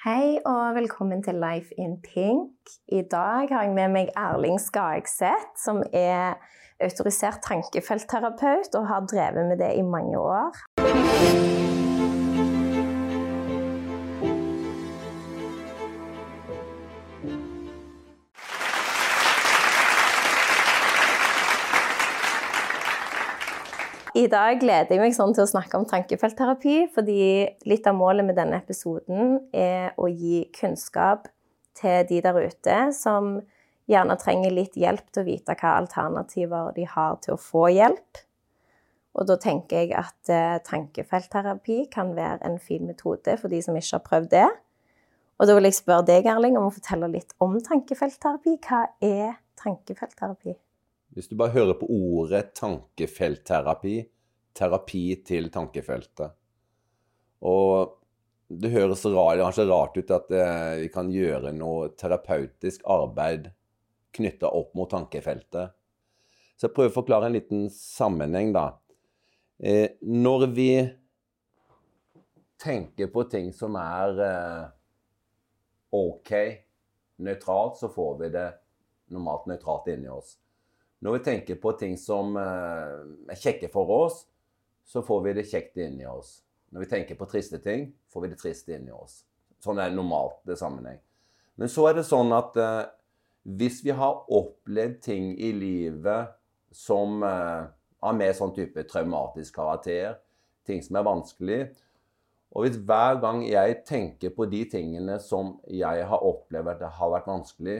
Hei og velkommen til Life in Pink. I dag har jeg med meg Erling Skagseth, som er autorisert tankefeltterapeut og har drevet med det i mange år. I dag gleder jeg meg sånn til å snakke om tankefeltterapi, fordi litt av målet med denne episoden er å gi kunnskap til de der ute som gjerne trenger litt hjelp til å vite hva alternativer de har til å få hjelp. Og da tenker jeg at eh, tankefeltterapi kan være en fin metode for de som ikke har prøvd det. Og da vil jeg spørre deg, Erling, om å fortelle litt om tankefeltterapi. Hva er tankefeltterapi? Hvis du bare hører på ordet tankefeltterapi, terapi til tankefeltet Og det høres rart, kanskje rart ut at eh, vi kan gjøre noe terapeutisk arbeid knytta opp mot tankefeltet. Så jeg prøver å forklare en liten sammenheng, da. Eh, når vi tenker på ting som er eh, OK, nøytralt, så får vi det normalt nøytralt inni oss. Når vi tenker på ting som eh, er kjekke for oss, så får vi det kjekt inni oss. Når vi tenker på triste ting, får vi det triste inni oss. Sånn er normalt det sammenheng. Men så er det sånn at eh, hvis vi har opplevd ting i livet som eh, har mer sånn type traumatisk karakter, ting som er vanskelig Og hvis hver gang jeg tenker på de tingene som jeg har opplevd at det har vært vanskelig,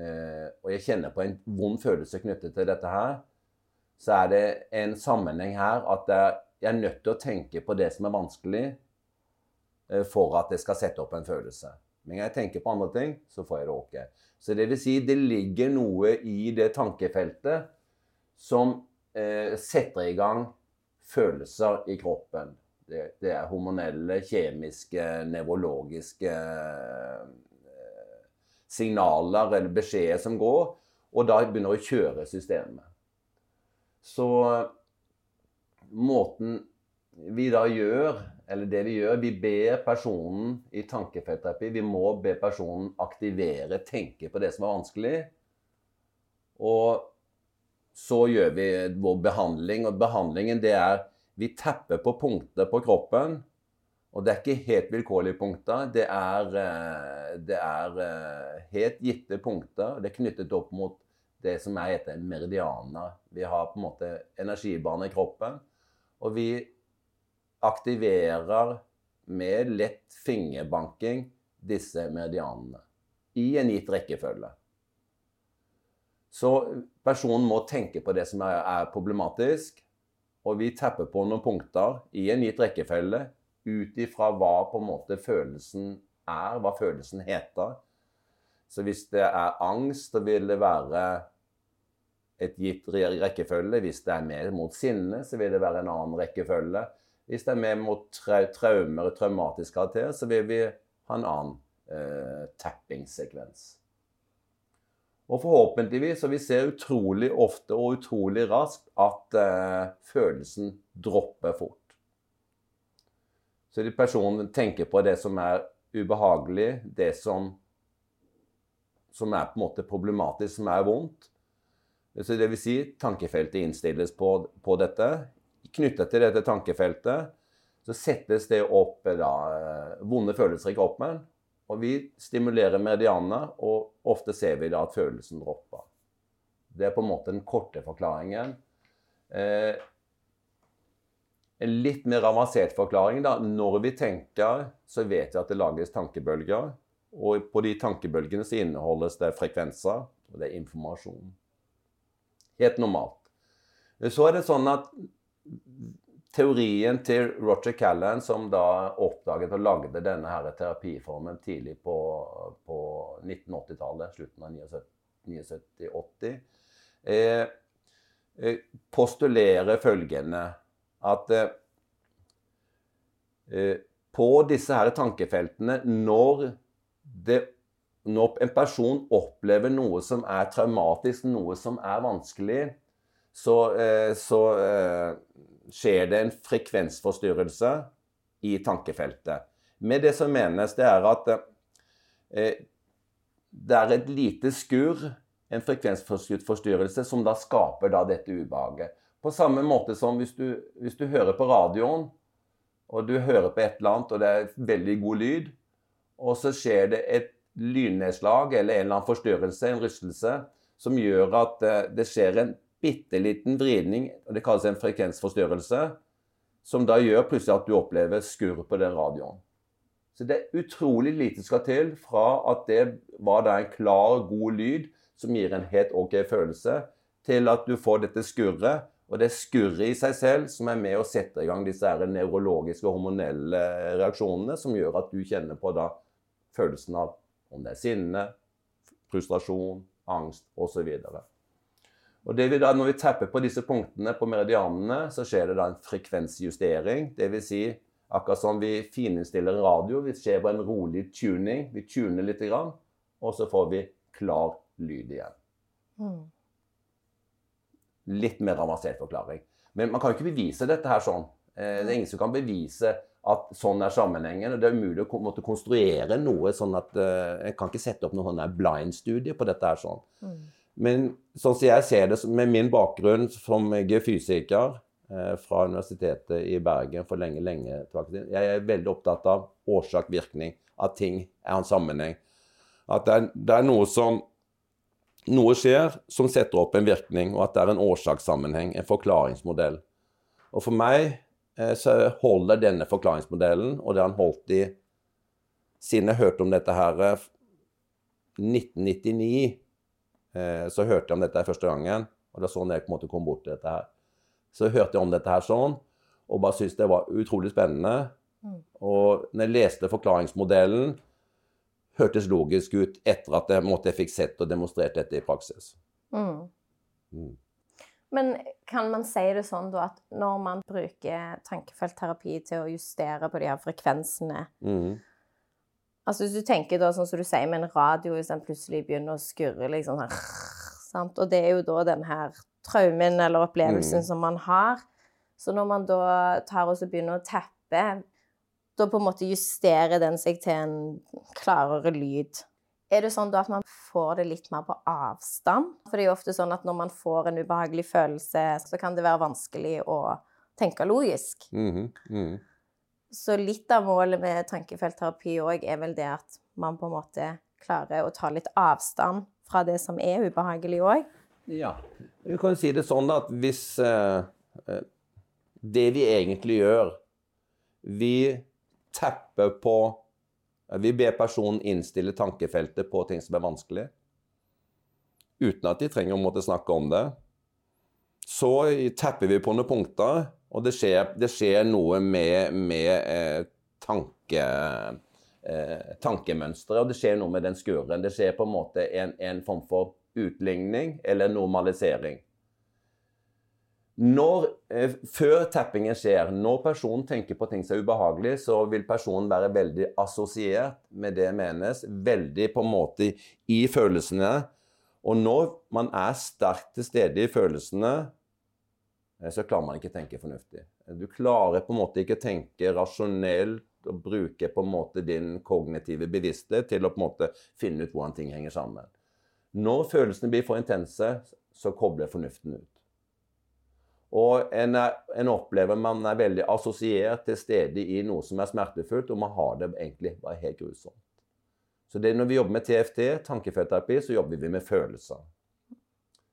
og jeg kjenner på en vond følelse knyttet til dette her, så er det en sammenheng her at jeg er nødt til å tenke på det som er vanskelig, eh, for at det skal sette opp en følelse. Men jeg tenker på andre ting, så får jeg det ok. Så det vil si, det ligger noe i det tankefeltet som eh, setter i gang følelser i kroppen. Det, det er hormonelle, kjemiske, nevrologiske eh, signaler eller beskjeder som går, og da begynner å kjøre systemet. Så måten vi da gjør, eller det vi gjør, vi ber personen i tankefeltterapi Vi må be personen aktivere, tenke på det som er vanskelig. Og så gjør vi vår behandling. Og behandlingen det er Vi tapper på punkter på kroppen. Og det er ikke helt vilkårlige punkter. Det er, eh, det er eh, helt gitte punkter. Det er knyttet opp mot det som jeg heter meridianer. Vi har på en måte energibane i kroppen. Og vi aktiverer med lett fingerbanking disse meridianene i en gitt rekkefølge. Så personen må tenke på det som er, problematisk, og vi tapper på noen punkter i en gitt rekkefølge ut ifra hva på en måte følelsen er, hva følelsen heter. Så hvis det er angst, så vil det være et gitt rekkefølge. Hvis det er mer mot sinne, så vil det være en annen rekkefølge. Hvis det er mer mot tra traumer og traumatisk karakter, så vil vi ha en annen eh, tappingsekvens. Og forhåpentligvis, og vi ser utrolig ofte og utrolig raskt, at eh, følelsen dropper fort. Så de personen tenker på det som er ubehagelig, det som, som er på en måte problematisk, som er vondt. Så det vil si, tankefeltet innstilles på, på dette. Knyttet til dette tankefeltet så settes det opp da, eh, vonde følelser i kroppen. Og vi stimulerer medianene, og ofte ser vi da at følelsen dropper. Det er på en måte den korte forklaringen. Eh, en litt mer avansert forklaring, da. Når vi tenker, så vet vi at det lages tankebølger. Og på de tankebølgene så inneholdes det frekvenser, og det er informasjon. Helt normalt. Så er det sånn at teorien til Roger Callan, som da oppdaget og lagde denne her terapiformen tidlig på, på 1980-tallet, slutten av 79-80, eh, eh, postulerer følgende at eh, eh, på disse her tankefeltene, når det når en person opplever noe som er traumatisk, noe som er vanskelig, så, eh, så eh, skjer det en frekvensforstyrrelse i tankefeltet. Med det som menes, det er at eh, det er et lite skur, en frekvensforstyrrelse, som da skaper da dette ubehaget. På samme måte som hvis du, hvis du hører på radioen, og du hører på et eller annet, og det er veldig god lyd, og så skjer det et lynnedslag eller en eller annen forstyrrelse, en rystelse, som gjør at eh, det skjer en bitte liten vridning, og det kalles en frekvensforstyrrelse, som da gjør plutselig at du opplever skurr på den radioen. Så det er utrolig lite skal til fra at det var da en klar, god lyd som gir en helt OK følelse, til at du får dette skurret. Og det skurret i seg selv som er med å sette i gang disse nevrologiske og hormonelle reaksjonene som gjør at du kjenner på da følelsen av om det er sinne, frustrasjon, angst osv. Og det vi da, Når vi tapper på disse punktene på meridianene, så skjer det da en frekvensjustering. Dvs. Si, akkurat som vi fininnstiller radio. Vi skjer på en rolig tuning. Vi tuner litt, og så får vi klar lyd igjen. Mm. Litt mer dramatisert forklaring. Men man kan jo ikke bevise dette her sånn. Eh, det er ingen som kan bevise at sånn er sammenhengen. og Det er umulig å måtte konstruere noe sånn at uh, Jeg kan ikke sette opp noen blind-studie på dette her sånn. Mm. Men sånn som jeg ser det, med min bakgrunn som geofysiker uh, fra Universitetet i Bergen for lenge, lenge tilbake Jeg er veldig opptatt av årsak-virkning. At ting er en sammenheng. At det er, det er noe som noe skjer som setter opp en virkning, og at det er en årsakssammenheng, en forklaringsmodell. Og for meg Eh, så holder denne forklaringsmodellen, og det har han holdt i siden jeg hørte om dette her 1999. Eh, eh, så hørte jeg om dette første gangen, og det er sånn jeg på en måte kom bort til dette her. Så hørte jeg om dette her sånn, og bare syntes det var utrolig spennende. Mm. Og når jeg leste forklaringsmodellen, hørtes logisk ut etter at jeg, måtte, jeg fikk sett og demonstrert dette i praksis. Mm. Mm. Men kan man si det sånn da at når man bruker tankefeltterapi til å justere på de her frekvensene mm. Altså hvis du tenker da sånn som du sier med en radio, hvis den plutselig begynner å skurre liksom sånn sant? Og det er jo da den her traumen eller opplevelsen mm. som man har. Så når man da tar og begynner å teppe, da på en måte justerer den seg til en klarere lyd. Er det sånn da at man får det litt mer på avstand? For det er jo ofte sånn at når man får en ubehagelig følelse, så kan det være vanskelig å tenke logisk. Mm -hmm. mm. Så litt av målet med tankefeltterapi òg er vel det at man på en måte klarer å ta litt avstand fra det som er ubehagelig òg. Ja. Vi kan si det sånn at hvis eh, eh Det vi egentlig gjør Vi tapper på vi ber personen innstille tankefeltet på ting som er vanskelig, uten at de trenger å måtte snakke om det. Så tapper vi på noen punkter, og det skjer, det skjer noe med, med eh, tanke, eh, tankemønsteret, og det skjer noe med den skuren. Det skjer på en måte en, en form for utligning eller normalisering. Når, eh, før tappingen skjer, når personen tenker på ting som er ubehagelig, så vil personen være veldig assosiert med det menes, veldig på en måte i følelsene. Og når man er sterkt til stede i følelsene, eh, så klarer man ikke å tenke fornuftig. Du klarer på en måte ikke å tenke rasjonelt og bruke på en måte din kognitive bevissthet til å på en måte finne ut hvordan ting henger sammen. Når følelsene blir for intense, så kobler fornuften ut. Og en, er, en, opplever man er veldig assosiert til stede i noe som er smertefullt, og man har det egentlig bare helt grusomt. Så det, når vi jobber med TFT, tankefeltterapi, så jobber vi med følelser.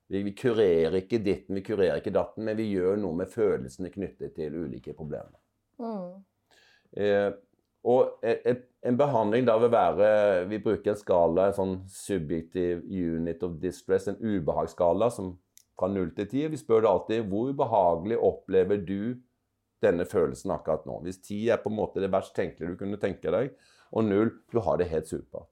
Vi, vi, kurerer ikke ditten, vi kurerer ikke datten, men vi gjør noe med følelsene knyttet til ulike problemer. Mm. Eh, og et, en behandling da vil være Vi bruker en skala, en sånn subjective unit of distress, en ubehagsskala, som fra null til ti. Vi spør deg alltid hvor behagelig opplever du denne følelsen akkurat nå. Hvis ti er på en måte det verst tenkelige du kunne tenke deg, og null du har det helt supert.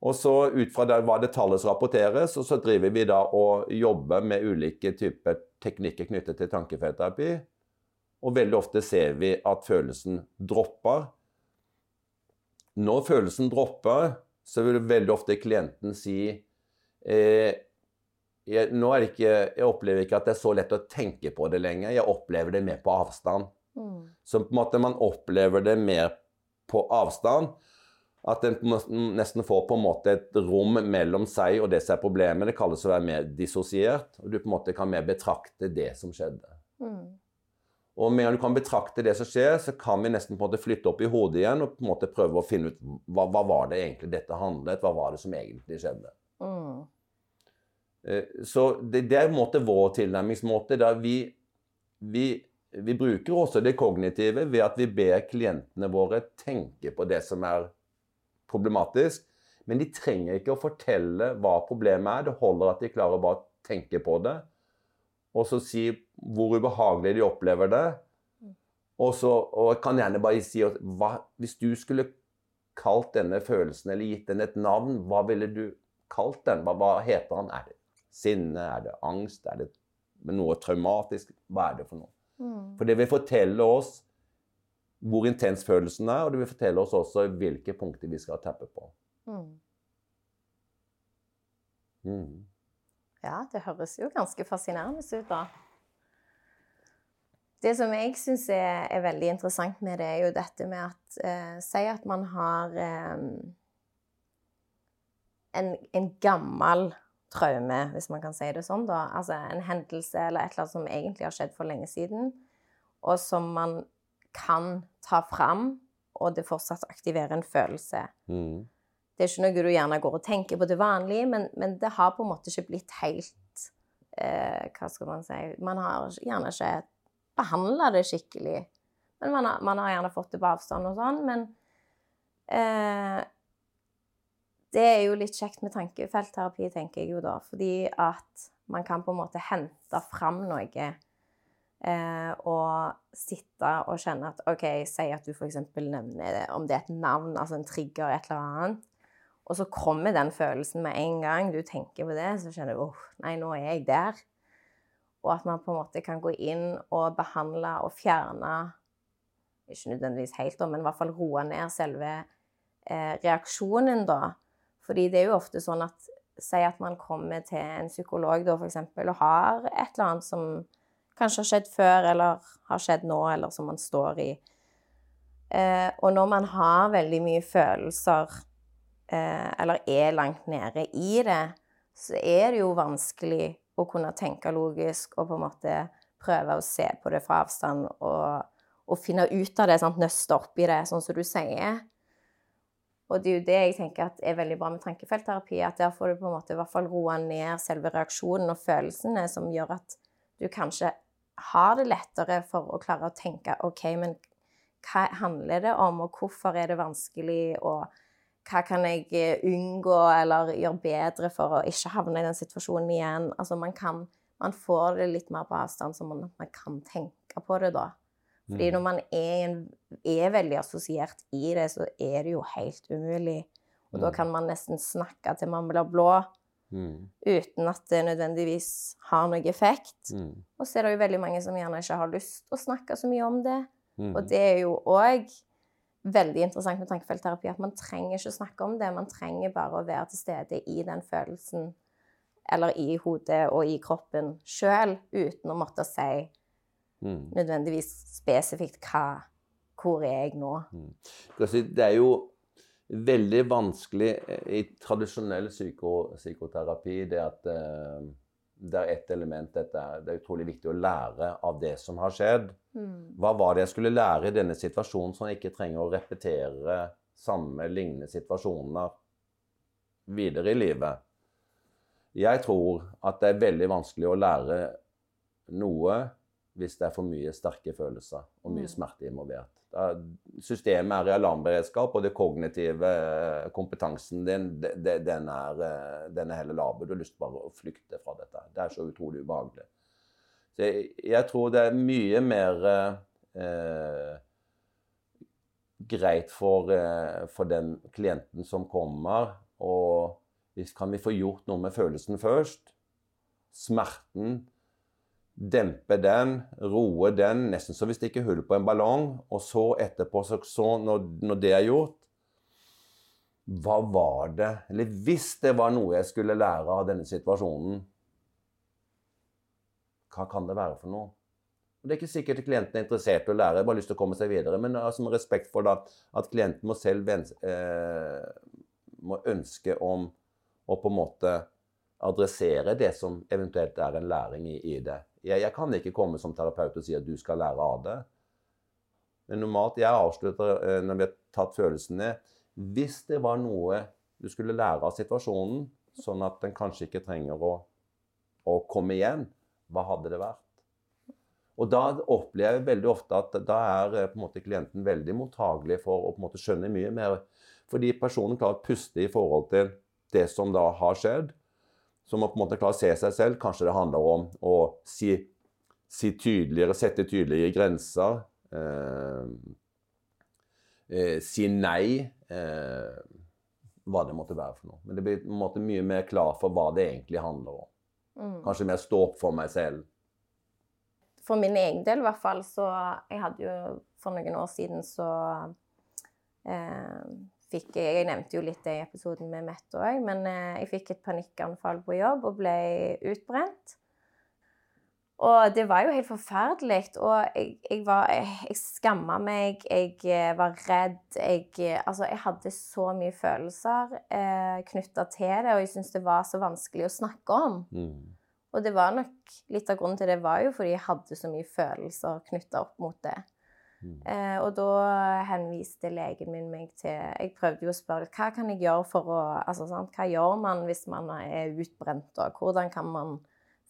Og så Ut fra det, hva det tallet rapporteres, og så driver vi da og jobber med ulike typer teknikker knyttet til tankefeltterapi. Og veldig ofte ser vi at følelsen dropper. Når følelsen dropper, så vil veldig ofte klienten si eh, jeg, nå er det ikke, jeg opplever ikke at det er så lett å tenke på det lenger. Jeg opplever det mer på avstand. Mm. Så på en måte man opplever det mer på avstand. At en nesten får på en måte et rom mellom seg og det som er problemet. Det kalles å være mer dissosiert. Og du på en måte kan mer betrakte det som skjedde. Mm. Og med en gang du kan betrakte det som skjer, så kan vi nesten på en måte flytte opp i hodet igjen og på en måte prøve å finne ut hva, hva var det egentlig dette handlet Hva var det som egentlig skjedde? Mm. Eh, Så det, det er en måte vår tilnærmingsmåte. der vi, vi, vi bruker også det kognitive ved at vi ber klientene våre tenke på det som er problematisk. Men de trenger ikke å fortelle hva problemet er. Det holder at de klarer å bare tenke på det. Og så si hvor ubehagelig de opplever det. Og, så, og jeg kan gjerne bare si at hva, hvis du skulle kalt denne følelsen eller gitt den et navn, hva ville du kalt den? Hva, hva heter den? Er det sinne? Er det angst? Er det noe traumatisk? Hva er det for noe? Mm. For det vil fortelle oss hvor intens følelsen er, og det vil fortelle oss også hvilke punkter vi skal tappe på. Mm. Mm. Ja, det høres jo ganske fascinerende ut, da. Det som jeg syns er, er veldig interessant med det, er jo dette med at eh, Si at man har eh, en, en gammel traume, hvis man kan si det sånn, da. Altså en hendelse eller et eller annet som egentlig har skjedd for lenge siden, og som man kan ta fram, og det fortsatt aktiverer en følelse. Mm. Det er ikke noe du gjerne går og tenker på til vanlig, men, men det har på en måte ikke blitt helt eh, Hva skal man si Man har gjerne ikke behandla det skikkelig. Men man har, man har gjerne fått det på avstand og sånn. Men eh, det er jo litt kjekt med tankefeltterapi, tenker jeg jo da. Fordi at man kan på en måte hente fram noe. Eh, og sitte og kjenne at OK, si at du f.eks. nevner det, om det er et navn, altså en trigger, et eller annet. Og så kommer den følelsen med en gang du tenker på det, så kjenner du oh, nei, nå er jeg der. Og at man på en måte kan gå inn og behandle og fjerne Ikke nødvendigvis helt, men i hvert fall roe ned selve eh, reaksjonen, da. Fordi det er jo ofte sånn at Si at man kommer til en psykolog da, for eksempel, og har et eller annet som kanskje har skjedd før, eller har skjedd nå, eller som man står i. Eh, og når man har veldig mye følelser, eh, eller er langt nede i det, så er det jo vanskelig å kunne tenke logisk og på en måte prøve å se på det fra avstand og, og finne ut av det, sant? nøste opp i det, sånn som du sier. Og det er jo det jeg tenker er veldig bra med tankefeltterapi, at der får du på en måte i hvert fall roa ned selve reaksjonen og følelsene, som gjør at du kanskje har det lettere for å klare å tenke OK, men hva handler det om, og hvorfor er det vanskelig, og hva kan jeg eh, unngå eller gjøre bedre for å ikke havne i den situasjonen igjen? Altså man kan Man får det litt mer på avstand, så man, man kan tenke på det da. Fordi når man er, en, er veldig assosiert i det, så er det jo helt umulig. Og da Mm. kan man nesten snakke til man blir blå, Mm. uten at det nødvendigvis har noe effekt. Mm. Og så er det jo veldig mange som gjerne ikke har lyst å snakke så mye om det. Mm. Og det er jo òg veldig interessant med tankefeltterapi at man trenger ikke å snakke om det. Man trenger bare å være til stede i den følelsen, eller i hodet og i kroppen sjøl, uten å måtte si Mm. nødvendigvis spesifikt hva Hvor er jeg nå? Mm. Det er jo veldig vanskelig eh, i tradisjonell psyko, psykoterapi det at eh, det er ett element dette er, Det er utrolig viktig å lære av det som har skjedd. Mm. Hva var det jeg skulle lære i denne situasjonen, så jeg ikke trenger å repetere samme lignende situasjoner videre i livet? Jeg tror at det er veldig vanskelig å lære noe hvis det er for mye sterke følelser og mye Mm. smerte involvert. Systemet er i alarmberedskap, og det kognitive eh, kompetansen din, de- de- den er, eh, den er heller laber. Du har lyst bare å flykte fra dette. Det er så utrolig ubehagelig. Så jeg, jeg tror det er mye mer eh, greit for, eh, for den klienten som kommer, og hvis kan vi få gjort noe med følelsen først? Smerten. Dempe den, roe den, nesten så vi stikker hull på en ballong. Og så etterpå, så, så når, når det er gjort Hva var det Eller hvis det var noe jeg skulle lære av denne situasjonen, hva kan det være for noe? Og Det er ikke sikkert klienten er interessert i å lære, bare lyst til å komme seg videre. Men altså, med respekt for det, at klienten må selv eh, må ønske om å på en måte adressere det som eventuelt er en læring i, i det. Jeg, jeg, kan ikke komme som terapeut og si at du skal lære av det. Men normalt, jeg avslutter eh, når vi har tatt følelsen ned Hvis det var noe du skulle lære av situasjonen, sånn at den kanskje ikke trenger å, å komme igjen, hva hadde det vært? Og da opplever jeg veldig ofte at da er eh, måte klienten veldig mottagelig for å måte skjønne mye mer. Fordi personen klarer å puste i forhold til det som da har skjedd. Så må på en måte klare å se seg selv. Kanskje det handler om å si, si tydeligere, sette tydeligere grenser. Eh, eh, si nei. Eh, hva det måtte være for noe. Men det blir på en måte mye mer klar for hva det egentlig handler om. Mm. Kanskje mer stå opp for meg selv for min egen del i hvert fall, så Jeg hadde jo for noen år siden så eh, fikk jeg nevnte jo litt det i episoden med Mette òg, men eh, jeg fikk et panikkanfall på jobb og ble utbrent. Og det var jo helt forferdelig. Og jeg, jeg, var, jeg, jeg skamma meg, jeg eh, var redd. Jeg, eh, altså, jeg hadde så mye følelser eh, knytta til det, og jeg syntes det var så vanskelig å snakke om. Mm. Og det var nok litt av grunnen til det var jo fordi jeg hadde så mye følelser knytta opp mot det. Mm. Eh, og da henviste legen min meg til Jeg prøvde jo å spørre hva kan jeg gjøre for å altså, sant? Hva gjør man hvis man er utbrent, og hvordan kan man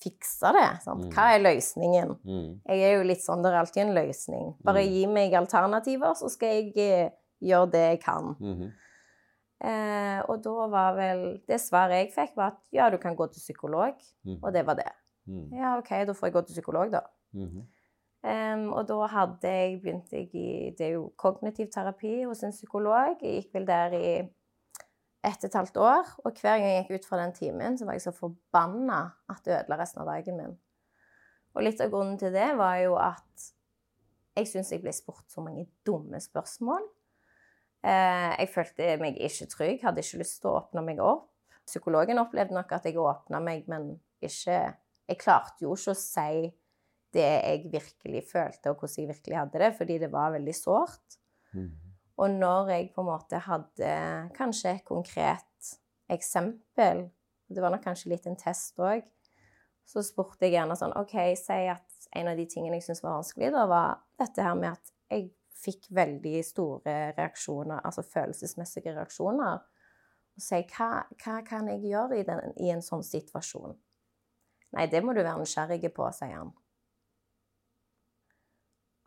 fikse det? Sant? Mm. Hva er løsningen? Mm. Jeg er jo litt sånn Det er alltid en løsning. Bare mm. gi meg alternativer, så skal jeg eh, gjøre det jeg kan. -hmm. Eh, og da var vel Det svaret jeg fikk, var at ja, du kan gå til psykolog. Mm. Og det var det. Mm. Ja, OK, da får jeg gå til psykolog, da. -hmm. Um, og da hadde jeg begynt jeg i Det er jo kognitiv terapi hos en psykolog. Jeg gikk vel der i ett og et halvt år. Og hver gang jeg gikk ut fra den timen, så var jeg så forbanna at det ødela resten av dagen min. Og litt av grunnen til det var jo at jeg syns jeg ble spurt så mange dumme spørsmål. Uh, jeg følte meg ikke trygg, hadde ikke lyst til å åpne meg opp. Psykologen opplevde nok at jeg åpna meg, men ikke Jeg klarte jo ikke å si det jeg virkelig følte, og hvordan jeg virkelig hadde det, fordi det var veldig sårt. Mm. Og når jeg på en måte hadde kanskje et konkret eksempel, det var nok kanskje litt en test òg, så spurte jeg gjerne sånn OK, si at en av de tingene jeg syntes var vanskelig, da var dette her med at jeg fikk veldig store reaksjoner, altså følelsesmessige reaksjoner. Og si hva, hva kan jeg gjøre i, den, i, en sånn situasjon? Nei, det må du være nysgjerrig på, sier han.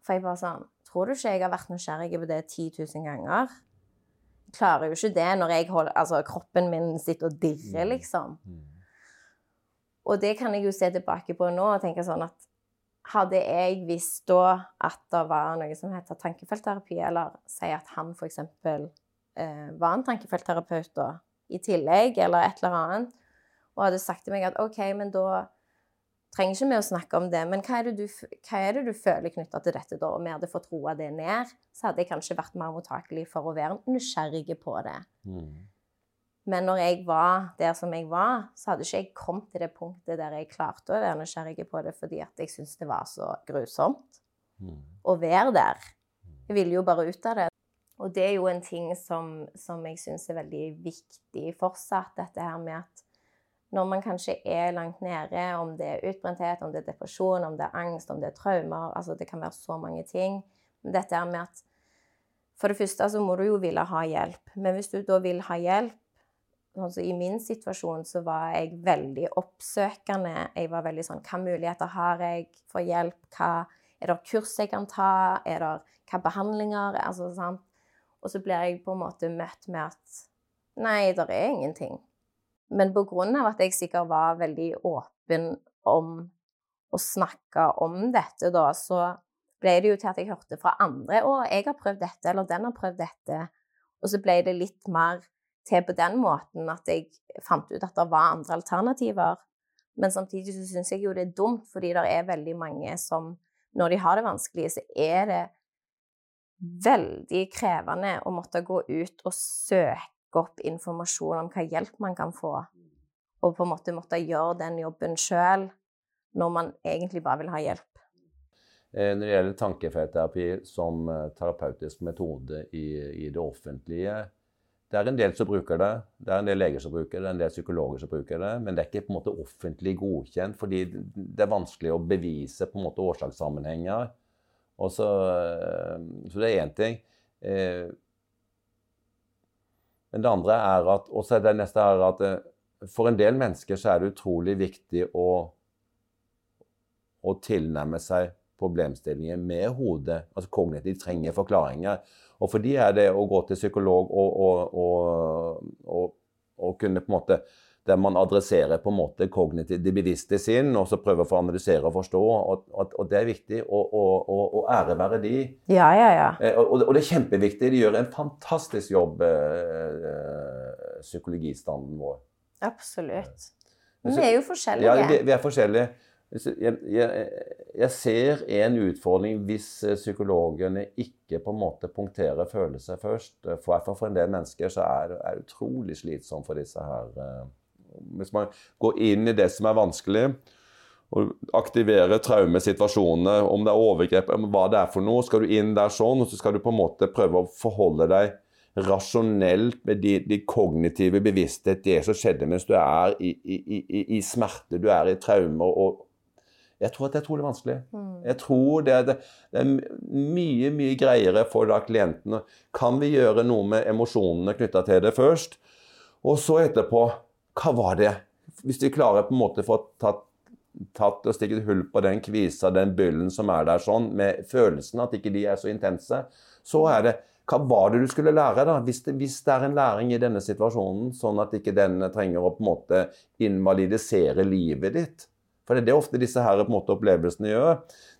For jeg bare sånn Tror du ikke jeg har vært nysgjerrig på det 10 000 ganger? Jeg klarer jo ikke det når jeg holder, altså, kroppen min sitter og dirrer, mm. liksom. Mm. Og det kan jeg jo se tilbake på nå og tenke sånn at hadde jeg visst da at det var noe som heter tankefeltterapi, eller si at han f.eks. Eh, var en tankefeltterapeut da, i tillegg, eller et eller annet, og hadde sagt til meg at OK, men da trenger ikke vi å snakke om det, men hva er det du, er det du føler knytta til dette, da? Om vi hadde fått roa det ned, så hadde jeg kanskje vært mer mottakelig for å være nysgjerrig på det. Mm. Men når jeg var der som jeg var, så hadde ikke jeg kommet til det punktet der jeg klarte å være nysgjerrig på det fordi at jeg syntes det var så grusomt mm. å være der. Jeg ville jo bare ut av det. Og det er jo en ting som, som jeg syns er veldig viktig fortsatt, dette her med at når man kanskje er langt nede, om det er utbrenthet, om det er depresjon, om det er angst, om det er traumer altså Det kan være så mange ting. Dette er med at For det første så må du jo ville ha hjelp. Men hvis du da vil ha hjelp, altså I min situasjon så var jeg veldig oppsøkende. Jeg var veldig sånn Hva muligheter har jeg for hjelp? Hva, er det kurs jeg kan ta? Er det hva behandlinger? Altså, sant? Og så blir jeg på en måte møtt med at Nei, det er ingenting. Men av at jeg sikkert var veldig åpen om å snakke om dette, da, så ble det jo til at jeg hørte fra andre 'Å, jeg har prøvd dette', eller 'den har prøvd dette'. Og så ble det litt mer til på den måten at jeg fant ut at det var andre alternativer. Men samtidig så syns jeg jo det er dumt, fordi det er veldig mange som Når de har det vanskelig, så er det veldig krevende å måtte gå ut og søke opp informasjon om hva hjelp man kan få, og på en måte måtte gjøre den jobben sjøl når man egentlig bare vil ha hjelp. Eh, når det gjelder tankefeltterapi som eh, terapeutisk metode i, i, det offentlige Det er en del som bruker det, det er en del leger som bruker det, det er en del psykologer som bruker det, men det er ikke på en måte offentlig godkjent, fordi det er vanskelig å bevise på en måte årsakssammenhenger. Og så, eh, så det er én ting. Men det andre er at, også det neste er at for en del mennesker så er det utrolig viktig å, å tilnærme seg problemstillinger med hodet. Altså kognitivt trenger forklaringer. Og for de er det å gå til psykolog og, og, og, og kunne på en måte der man adresserer på en måte kognitiv, de bevisste sin, og så prøver å få analysere og forstå. Og, og, og det er viktig. å ære være de. Ja, ja, ja. Eh, og, og, det er kjempeviktig. De gjør en fantastisk jobb, øh, psykologistanden vår. Absolutt. Men vi er jo forskjellige. Ja, vi, vi er forskjellige. Jeg, jeg, jeg, ser en utfordring hvis psykologene ikke på en måte punkterer følelser først. For, for en del mennesker så er det utrolig slitsomt for disse her. Hvis man går inn i det som er vanskelig, og aktiverer traumesituasjonene, om det er overgrep, hva det er for noe, skal du inn der sånn, og så skal du på en måte prøve å forholde deg rasjonelt med de, de kognitive bevissthet, det som skjedde mens du er i, i, i, i smerte, du er i traumer. og jeg tror at det er utrolig vanskelig. Mm. Jeg tror det er, det er, mye mye greiere for da klientene. Kan vi gjøre noe med emosjonene knytta til det først? Og så etterpå Hva var det? Hvis de klarer på en måte å få tatt, tatt og stikket hull på den kvisa, den byllen som er der sånn, med følelsen at ikke de er så intense, så er det hva var det du skulle lære, da? Hvis det, hvis det, er en læring i denne situasjonen, sånn at ikke den trenger å på en måte invalidisere livet ditt, for det er det ofte disse her på en måte opplevelsene gjør.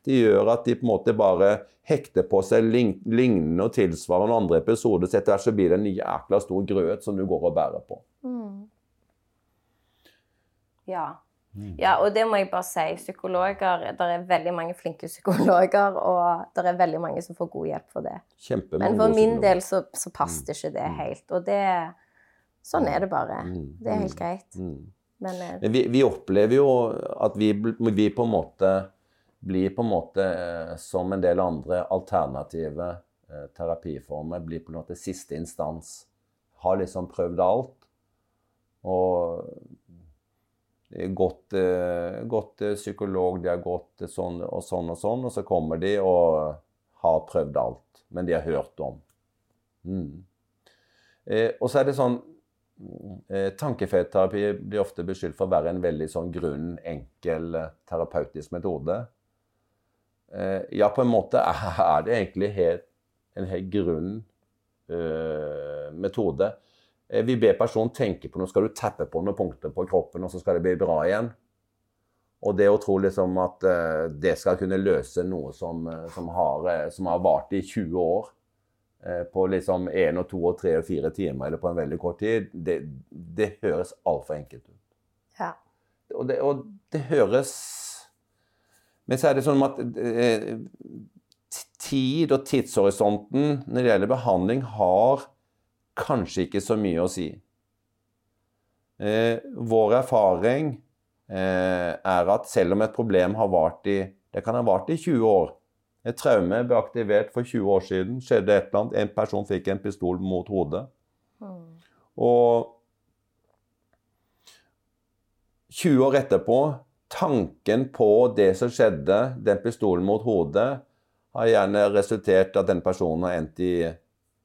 De gjør at de på en måte bare hekter på seg lignende og tilsvarende andre episoder, så etter hvert så blir det en ny jækla stor grøt som du går og bærer på. Mm. Ja. Mm. ja, og det må jeg bare si. Psykologer, Det er veldig mange flinke psykologer, og det er veldig mange som får god hjelp for det. Men for min del så, så passet mm. ikke det mm. helt. Og det Sånn er det bare. Det er helt greit. Men, eh, Men vi, vi, opplever jo at vi, vi, på en måte blir på en måte, eh, som en del andre alternative eh, terapiformer, blir på en måte siste instans. Har liksom prøvd alt. Og gått, gått til psykolog, de har gått sånn og sånn og sånn, og så kommer de og har prøvd alt. Men de har hørt om. Mm. Eh, og så er det sånn Eh, Tankefetterapi blir ofte beskyldt for å være en veldig sånn grunn, enkel eh, terapeutisk metode. Eh, ja, på en måte er det egentlig helt, en helt grunn metode. Vi ber personen tenke på noe, skal du tappe på noen punkter på kroppen, og så skal det bli bra igjen. Og det å tro liksom at uh, det skal kunne løse noe som, som, har, som har vart i 20 år, Eh, på liksom én og to og tre og fire timer eller på en veldig kort tid, det, det høres altfor enkelt ut. Ja. Og det, og det, høres Men så er det sånn at eh, tid og tidshorisonten når det gjelder behandling, har kanskje ikke så mye å si. Eh, vår erfaring eh, er at selv om et problem har vart i det kan ha vart i 20 år, et traume ble aktivert for 20 år siden. skjedde et eller annet. En person fikk en pistol mot hodet. Mm. Og 20 år etterpå Tanken på det som skjedde, den pistolen mot hodet, har gjerne resultert i at den personen har endt i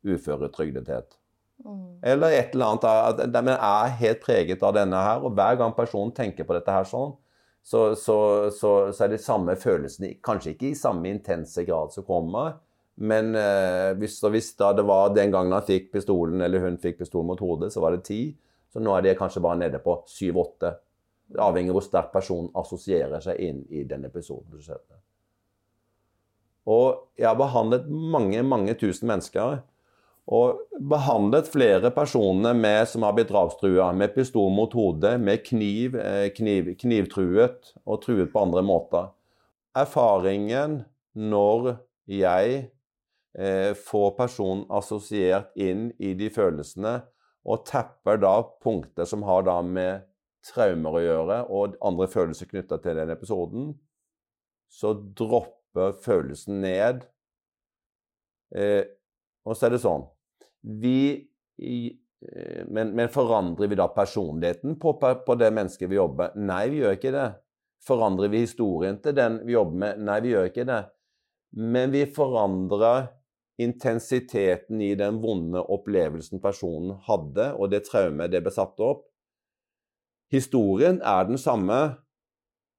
uføretrygdethet. Mm. Eller et eller annet. Men er helt preget av denne her. Og hver gang personen tenker på dette her sånn, så, så, så, så, er det samme følelsene, kanskje ikke i samme intense grad som kommer. Men eh, hvis, hvis det var den gangen han fikk pistolen, eller hun fikk pistolen mot hodet, så var det ti. Så nå er det kanskje bare nede på syv-åtte. Avhengig av hvor sterk personen assosierer seg inn i den episoden. Og jeg har behandlet mange, mange tusen mennesker og behandlet flere personer med, som har blitt drapstrua, med pistol mot hodet, med kniv, eh, kniv, knivtruet og truet på andre måter. Erfaringen når jeg eh, får personen assosiert inn i de følelsene, og tapper da punkter som har da med traumer å gjøre, og andre følelser knytta til den episoden, så dropper følelsen ned. Eh, og så er det sånn Vi eh, men, men, forandrer vi da personligheten på, på, det mennesket vi jobber med? Nei, vi gjør ikke det. Forandrer vi historien til den vi jobber med? Nei, vi gjør ikke det. Men vi forandrer intensiteten i den vonde opplevelsen personen hadde, og det traumet det ble satt opp. Historien er den samme,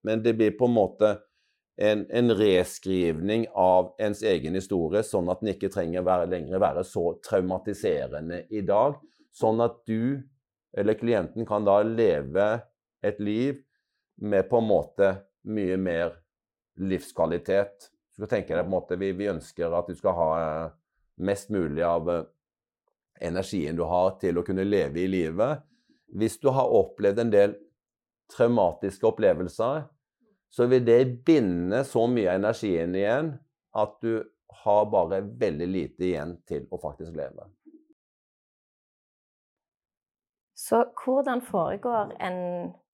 men det blir på en måte en, en reskrivning av ens egen historie, sånn at den ikke trenger være, lenger være så traumatiserende i dag. Sånn at du eller klienten kan da leve et liv med på en måte mye mer livskvalitet du skal tenke deg på en måte, vi, vi, ønsker at du skal ha eh, mest mulig av eh, energien du har til å kunne leve i livet. Hvis du har opplevd en del traumatiske opplevelser, så vil det binde så mye av energien igjen at du har bare veldig lite igjen til å faktisk leve. Så hvordan foregår en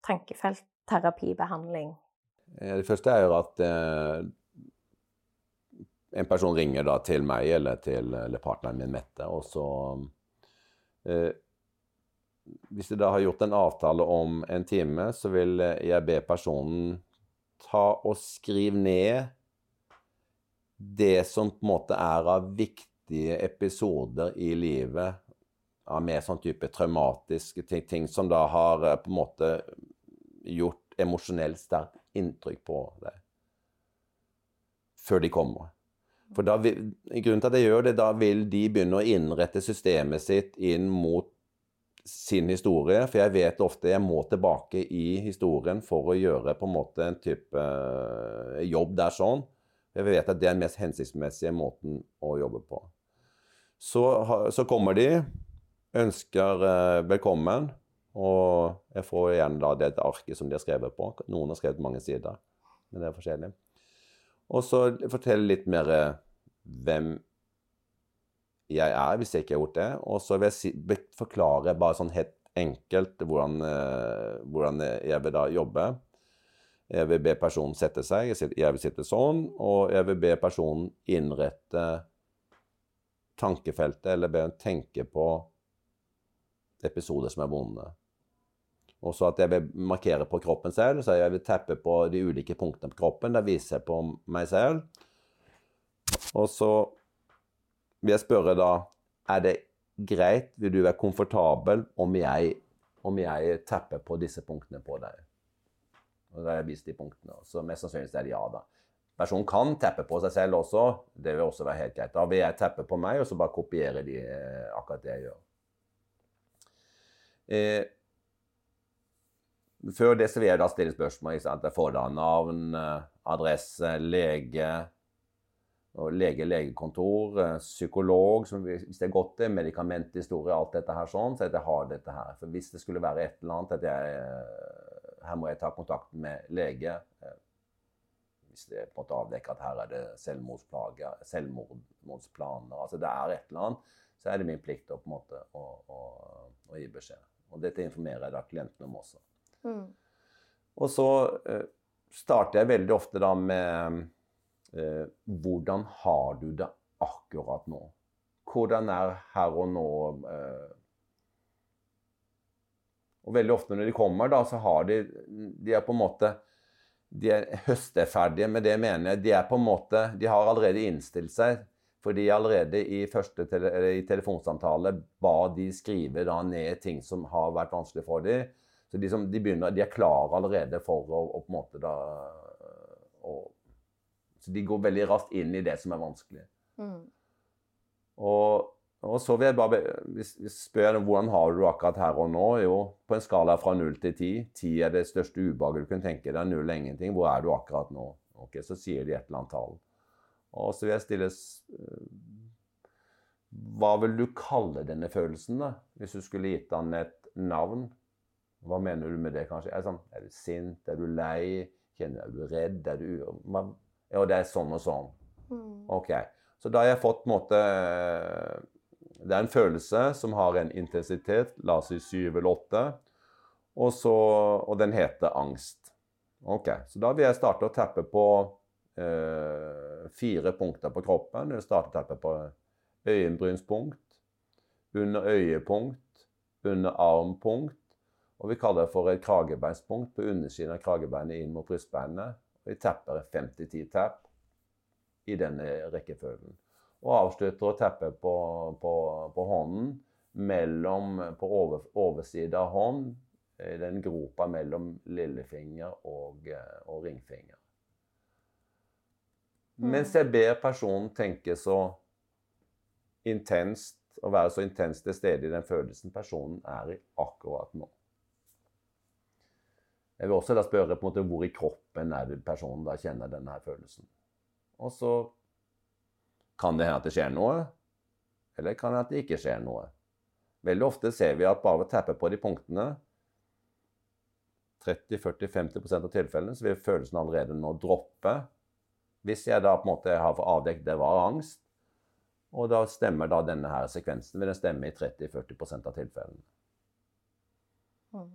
tankefeltterapibehandling? Eh, det første er jo at en person ringer da til meg eller til eller partneren min, Mette, og så eh, Hvis de da har gjort en avtale om en time, så vil jeg be personen ta og skrive ned det som på en måte er av viktige episoder i livet av mer sånn type traumatiske ting, ting som da har eh, på en måte gjort emosjonelt sterkt inntrykk på deg før de kommer. For da vil, grunnen til at jeg gjør det, da vil de begynne å innrette systemet sitt inn mot sin historie. For jeg vet ofte jeg må tilbake i historien for å gjøre på en måte en type uh, jobb der sånn. Jeg vet at det er den mest hensiktsmessige måten å jobbe på. Så, så kommer de, ønsker uh, velkommen, og jeg får igjen da det arket som de har skrevet på. Noen har skrevet mange sider, men det er forskjellig. Og så fortelle litt mer eh, hvem jeg er, hvis jeg ikke har gjort det. Og så vil jeg si, forklare bare sånn helt enkelt hvordan, eh, hvordan, jeg vil da jobbe. Jeg vil be personen sette seg, jeg vil sitte sånn, og jeg vil be personen innrette tankefeltet, eller be henne tenke på episoder som er vonde. Og så at jeg vil markere på kroppen selv, så jeg vil teppe på de ulike punktene på kroppen. Da viser jeg på meg selv. Og så vil jeg spørre da Er det greit, vil du være komfortabel om jeg, om jeg tepper på disse punktene på deg? Og da har jeg vist de punktene. Så mest sannsynlig er det ja, da. Personen kan teppe på seg selv også. Det vil også være helt greit. Da vil jeg teppe på meg, og så bare kopiere de, eh, akkurat det jeg gjør. Eh, før det så vil jeg da stille spørsmål. Ikke får da navn, eh, adresse, lege, lege, legekontor, eh, psykolog, som, hvis det er godt det, medikamenthistorie, alt dette her sånn, så at jeg har dette her. For hvis det skulle være et eller annet at jeg eh, Her må jeg ta kontakt med lege. Hvis det på en måte avdekker at her er det selvmordsplager, selvmordsplaner Altså det er et eller annet, så er det min plikt å på en måte å, å, å gi beskjed. Og dette informerer jeg da klienten om også. Mm. Og så eh, starter jeg veldig ofte da med eh, Hvordan har du det akkurat nå? Hvordan er her og nå eh, Og veldig ofte når de kommer, da, så har de De er på en måte de er høsteferdige med det mener jeg. De er på en måte, de har allerede innstilt seg. Fordi allerede i første tele, i telefonsamtale ba de skrive da ned ting som har vært vanskelig for dem. Så de, som, de, begynner, de er klare allerede for å, å på en måte da å, Så de går veldig raskt inn i det som er vanskelig. Mm. Og, og, så vil jeg bare hvis, hvis spør hvordan har du det akkurat her og nå. Jo, på en skala fra null til ti. Ti er det største ubehaget du kunne tenke deg. Null er ingenting. Hvor er du akkurat nå? Ok, Så sier de et eller annet tall. Og så vil jeg stille Hva vil du kalle denne følelsen, da? Hvis du skulle gitt den et navn? Hva mener du med det, kanskje? Er, det sånn, er du sint? Er du lei? Kjenner du redd? Er du Ja, det er sånn og sånn. Mm. OK. Så da har jeg fått måte Det er en følelse som har en intensitet, la oss si syv eller åtte, og, så, og den heter angst. OK. Så da vil jeg starte å tappe på eh, fire punkter på kroppen. Jeg starter teppet på øyenbrynspunkt, under øyepunkt, under armpunkt, og vi kaller det for et kragebeinspunkt på undersiden av kragebeinet inn mot brystbeinet. Vi tapper 50-10 tapp i denne rekkefølgen. Og avslutter å tappe på, på, på hånden mellom, på over, oversiden av hånd, i den gropa mellom lillefinger og, eh, og ringfinger. Mm. Mens jeg ber personen tenke så intenst, og være så intenst til stede i den følelsen personen er i akkurat nå. Jeg vil også da spørre på en måte hvor i kroppen er det personen da kjenner denne her følelsen. Og så kan det hende at det skjer noe, eller kan det hende at det ikke skjer noe. Veldig ofte ser vi at bare ved å tappe på de punktene 30-40-50% av tilfellene så vil følelsen allerede nå droppe. Hvis jeg da på en måte har avdekket det var angst, og da stemmer da denne her sekvensen vil den stemme i 30-40 av tilfellene. Mm.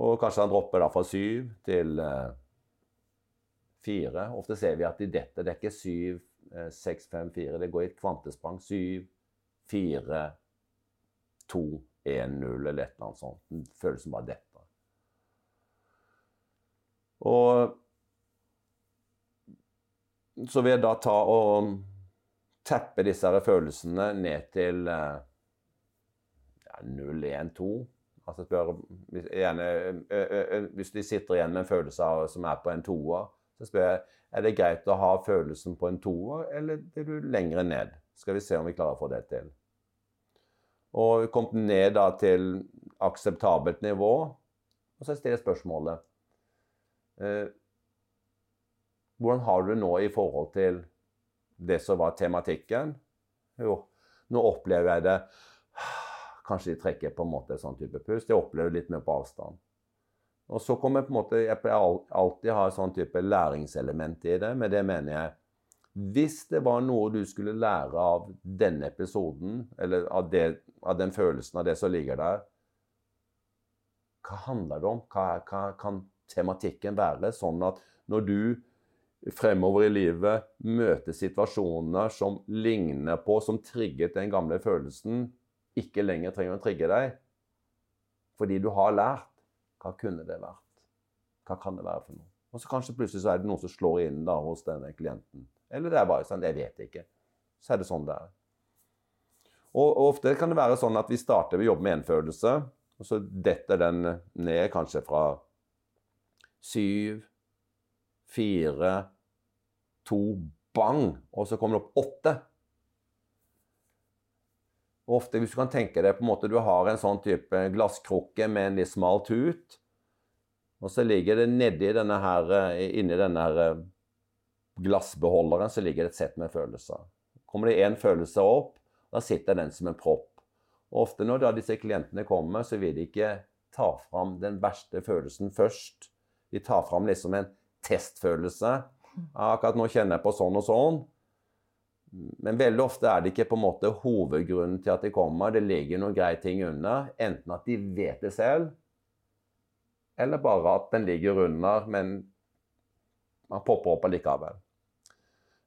Og kanskje han dropper da fra syv til eh, fire. Ofte ser vi at de detter. Det er ikke syv, eh, seks, fem, fire. Det går i et kvantesprang. Syv, fire, to, én, null eller et eller annet sånt. Følelsen bare detter. Og så vil jeg da ta og teppe disse følelsene ned til eh, ja, 0, 1, 2. Altså spør, hvis, gjerne, ø, ø, ø, hvis de sitter igjen med en følelse av, som er på en toer, så spør jeg er det greit å ha følelsen på en toer, eller er du lenger ned? Skal vi se om vi klarer å få det til. Og vi kom ned da til akseptabelt nivå, og så stiller jeg spørsmålet eh, Hvordan har du det nå i forhold til det som var tematikken? Jo, nå opplever jeg det Kanskje de trekker på en måte sånn type pust. Jeg opplever litt mer på avstand. Og så kommer på en måte, Jeg alltid ha et sånn type læringselement i det. Med det mener jeg Hvis det var noe du skulle lære av denne episoden, eller av, det, av den følelsen av det som ligger der, hva handler det om? Hva, hva kan tematikken være? Sånn at når du fremover i livet møter situasjoner som ligner på, som trigget den gamle følelsen, ikke lenger trenger å trigge deg. Fordi du har lært. Hva kunne det vært? Hva kan det være for noe? Og så kanskje plutselig så er det noen som slår inn da hos denne klienten. Eller det er bare sånn Jeg vet ikke. Så er det sånn det er. Og, og ofte kan det være sånn at vi starter ved å jobbe med én følelse, og så detter den ned kanskje fra syv, fire, to, bang, og så kommer det opp åtte. Og ofte hvis du kan tenke deg på en måte du har en sånn type glasskrukke med en litt smal tut, og så ligger det nedi denne her, inni denne her glassbeholderen så ligger det et sett med følelser. Kommer det én følelse opp, da sitter den som en propp. Og ofte når da disse klientene kommer, så vil de ikke ta fram den verste følelsen først. De tar fram liksom en testfølelse. Akkurat nå kjenner jeg på sånn og sånn. Men veldig ofte er det ikke på en måte hovedgrunnen til at de kommer. Det ligger noen greie ting under. Enten at de vet det selv, eller bare at den ligger under, men man popper opp allikevel.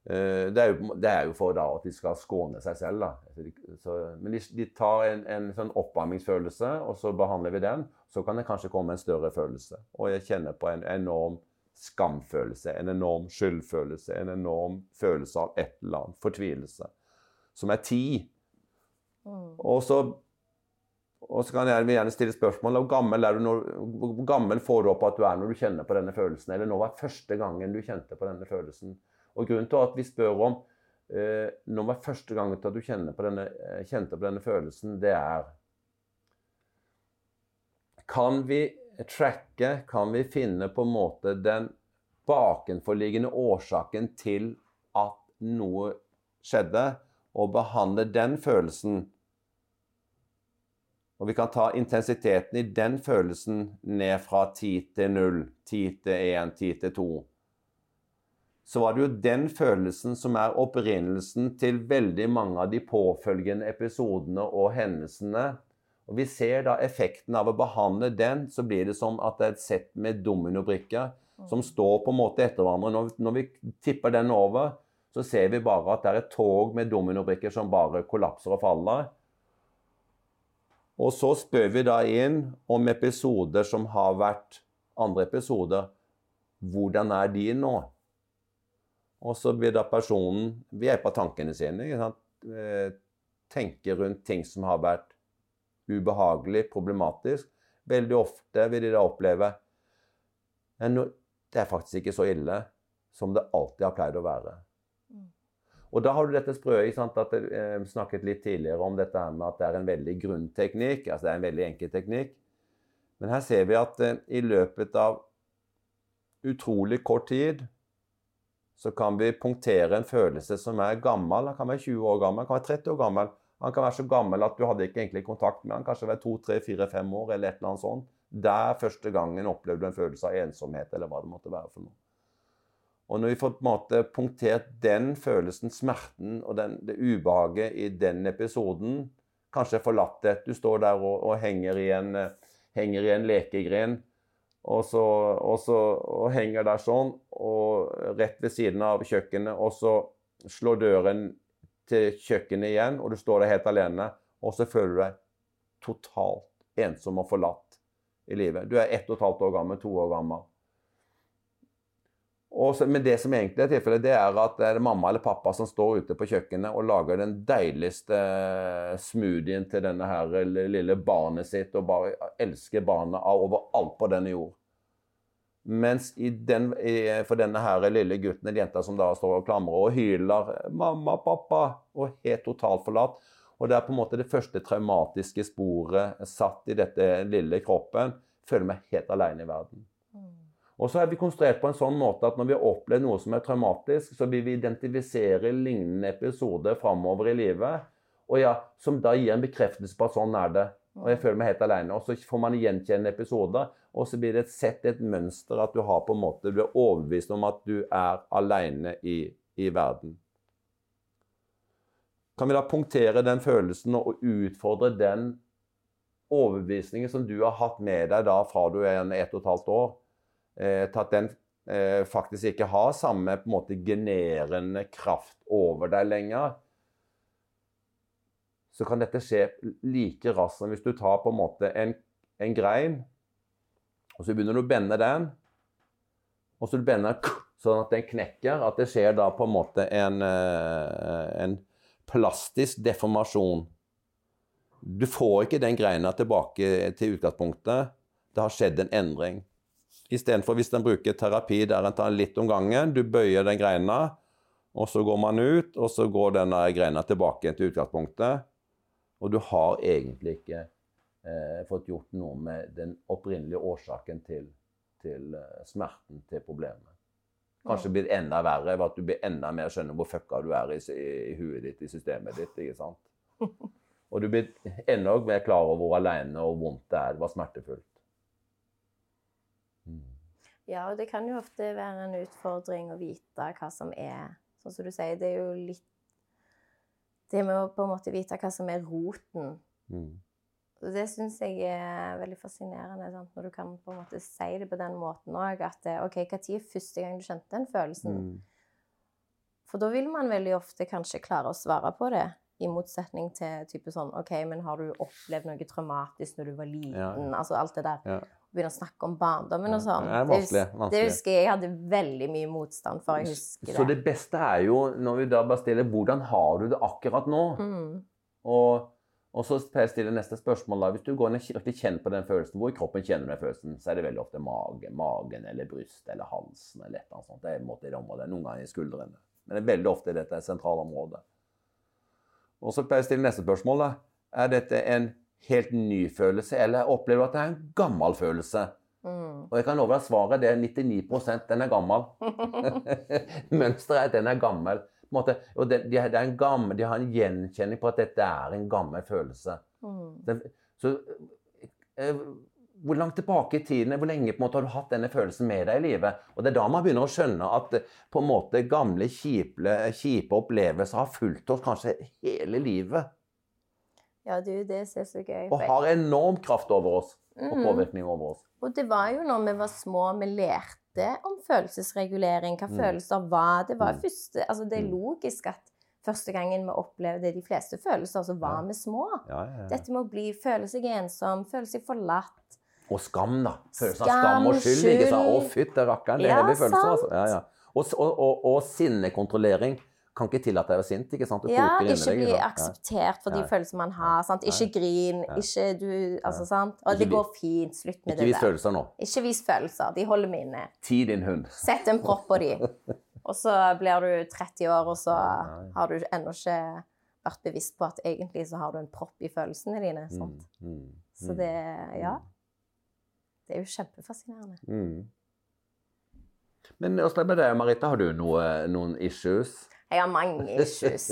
Eh, det er, jo, det er jo for da at de skal skåne seg selv. Da. Så, men de, de tar en, en sånn oppvarmingsfølelse, og så behandler vi den. Så kan det kanskje komme en større følelse. Og jeg kjenner på en enorm skamfølelse, en enorm skyldfølelse, en enorm følelse av et eller annet, fortvilelse, som er ti. Mm. Og så, og så kan jeg gjerne stille spørsmål hvor gammel, du når, hvor gammel får du opp at du er når du kjenner på denne følelsen? Eller når var første gangen du kjente på denne følelsen? Og Grunnen til at vi spør om eh, når var første gangen til at du kjente på denne, eh, kjente på denne følelsen, det er Kan vi tracke, kan vi finne på en måte den bakenforliggende årsaken til at noe skjedde, og behandle den følelsen. Og vi kan ta intensiteten i den følelsen ned fra 10 til 0, 10 til 1, 10 til 2. Så var det jo den følelsen som er opprinnelsen til veldig mange av de påfølgende episodene og hendelsene og Vi ser da effekten av å behandle den, så blir det som at det er et sett med dominobrikker. som står på en måte etter hverandre. Når, når vi tipper den over, så ser vi bare at det er et tog med dominobrikker som bare kollapser og faller. Og så spør vi da inn om episoder som har vært andre episoder. Hvordan er de nå? Og så blir da personen Vi er på tankene sine. Eh, tenker rundt ting som har vært ubehagelig, problematisk. Veldig ofte vil de da oppleve at det er faktisk ikke så ille som det alltid har pleid å være. Mm. Og da har du dette sprøet at Jeg eh, snakket litt tidligere om dette med at det er en veldig grunnteknikk. altså Det er en veldig enkel teknikk. Men her ser vi at eh, i løpet av utrolig kort tid så kan vi punktere en følelse som er gammel. Den kan være 20 år gammel, den kan være 30 år gammel. Han kan være så gammel at du hadde ikke egentlig kontakt med han, kanskje ved to, tre, fire, fem år eller et eller annet sånt. Der første gangen opplevde du en følelse av ensomhet, eller hva det måtte være for noe. Og når vi får på en måte punktert den følelsen, smerten og den, det ubehaget i den episoden, kanskje forlatthet Du står der og, og henger, i en, henger, i en, lekegren, og, så, og, så, og henger der sånn, og rett ved siden av kjøkkenet, og så slår døren til kjøkkenet igjen, og du står der helt alene, og så føler du deg totalt ensom og forlatt i livet. Du er ett og et halvt år gammel, to år gammel. Så, men det som egentlig er tilfellet, det er at det er mamma eller pappa som står ute på kjøkkenet og lager den deiligste eh, smoothien til denne her lille barnet sitt, og bare elsker barnet overalt på denne jord. Mens den, for denne her lille gutten eller jenta som da står og klamrer og hyler 'mamma, pappa' og helt totalt forlatt, og det er på en måte det første traumatiske sporet satt i dette lille kroppen. Føler meg helt alene i verden. Mm. Og så er vi konstruert på en sånn måte at når vi har opplevd noe som er traumatisk, så vil vi identifisere lignende episoder framover i livet, og ja, som da gir en bekreftelse på at sånn er det. Og jeg føler meg helt alene. Og så får man gjenkjenne episoder, og så blir det et sett, et mønster, at du har på en måte, du er overbevist om at du er alene i, i verden kan vi da punktere den følelsen og utfordre den overbevisningen som du har hatt med deg da fra du er en ett og et halvt år, eh, til at den eh, faktisk ikke har samme på en måte generende kraft over deg lenger, så kan dette skje like raskt som hvis du tar på en måte en, en grein, og så begynner du å bende den, og så du bender sånn at den knekker, at det skjer da på en måte en, eh, en plastisk deformasjon. Du får ikke den greina tilbake til utgangspunktet. Det har skjedd en endring. Istedenfor hvis en bruker terapi der en tar litt om gangen, du bøyer den greina, og så går man ut, og så går denne greina tilbake til utgangspunktet. Og du har egentlig ikke eh, fått gjort noe med den opprinnelige årsaken til, til uh, smerten, til problemet. Kanskje blir enda verre ved at du blir enda mer skjønner hvor fucka du er i, i, i, huet ditt, i systemet ditt. ikke sant? Og du blir enda mer klar over hvor alene og vondt det er. Det var smertefullt. Mm. Ja, og det kan jo ofte være en utfordring å vite hva som er Sånn som du sier, det er jo litt Det med å på en måte vite hva som er roten. Mm. Og det syns jeg er veldig fascinerende, sant? når du kan på en måte si det på den måten òg. At OK, når er første gang du kjente den følelsen? Mm. For da vil man veldig ofte kanskje klare å svare på det. I motsetning til type sånn OK, men har du opplevd noe traumatisk når du var liten? Ja. Altså alt det der. Ja. Begynne å snakke om barndommen og sånn. Det, vanskelig, vanskelig. det husker jeg jeg hadde veldig mye motstand for. jeg husker det. Så det beste er jo, når vi da bare stiller hvordan har du det akkurat nå? Mm. Og og så stiller jeg neste spørsmål da, Hvis du går ned og kjenner på den følelsen, hvor i kroppen kjenner du den følelsen, så er det veldig ofte mage, magen eller bryst eller halsen eller et eller annet sånt. Det er måte i det området. Noen ganger i skuldrene. Men det er veldig ofte dette sentrale området. Og så pleier jeg å stille neste spørsmål. da. Er dette en helt ny følelse, eller opplever du at det er en gammel følelse? Mm. Og jeg kan love deg svaret det er 99% den er gammel. Mønsteret er at den er gammel og det, de, gammel, de, har en gjenkjenning på at dette er en gammel følelse. Mm. Det, så eh, hvor langt tilbake i tiden, hvor lenge på en måte har du hatt denne følelsen med deg i livet? Og Det er da man begynner å skjønne at på en måte gamle, kjipe opplevelser har fulgt oss kanskje hele livet. Ja, du, det ser så gøy Og har enorm kraft over oss. Og mm. påvirkning over oss. Og det var jo når vi var små vi lærte om følelsesregulering, hva Mm. følelser var. Det var Mm. første Altså, det er Mm. logisk at første gangen vi opplevde de fleste følelser, så var Ja. vi små. Ja, ja. Dette med å bli, føle seg ensom, føle seg forlatt. Og skam, da. Følelsen av Skam, og skyld. ikke sant? Å, skyld. fytte rakkeren. Det er Ja, heavy følelser, altså. Ja, ja. Og, og, og, og sinnekontrollering. Kan ikke tillate deg å være sint. ikke sant? Du Ja, ikke bli ikke akseptert for de Ja. følelsene man har. Sant? Ikke grin, Ja. ikke du Altså, sant? Og det går fint. Slutt med Ikke det vis følelser nå. Ikke vis følelser. De holder meg inne. Ti din hund. Sett en propp på de. Og så blir du 30 år, og så har du ennå ikke vært bevisst på at egentlig så har du en propp i følelsene dine. Mm, mm, mm, Så mm, det Ja. Det er jo kjempefascinerende. mm. Men åssen er det med deg, Marita? Har du noe, noen issues? Jeg har mange issues.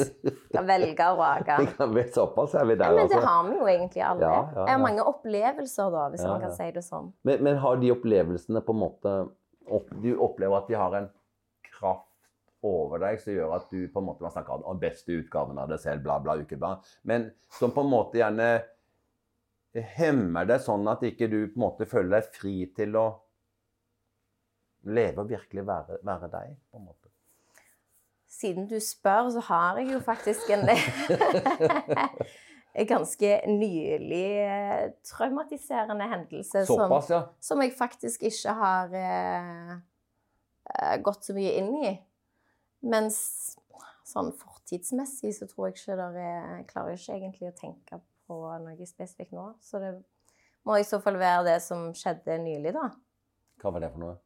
Skal velge og vrake. Såpass er vi der, Ja, men det altså. har vi jo egentlig alle. Ja, ja, Jeg har mange opplevelser, da, hvis Ja, man kan ja. si det sånn. Men, men har de opplevelsene på en måte Du opplever at de har en kraft over deg som gjør at du på en måte Man snakker om beste utgaven av deg selv, bla, bla, ukeblad. Men som på en måte gjerne hemmer deg sånn at ikke du på en måte føler deg fri til å leve og virkelig være, være deg. på en måte. Siden du spør, så har jeg jo faktisk en ganske nylig eh, traumatiserende hendelse som, Såpass, ja. som jeg faktisk ikke har eh, eh, gått så mye inn i. Mens sånn fortidsmessig så tror jeg ikke dere er Jeg klarer ikke egentlig å tenke på noe spesifikt nå. Så det må i så fall være det som skjedde nylig, da. Hva var det for noe?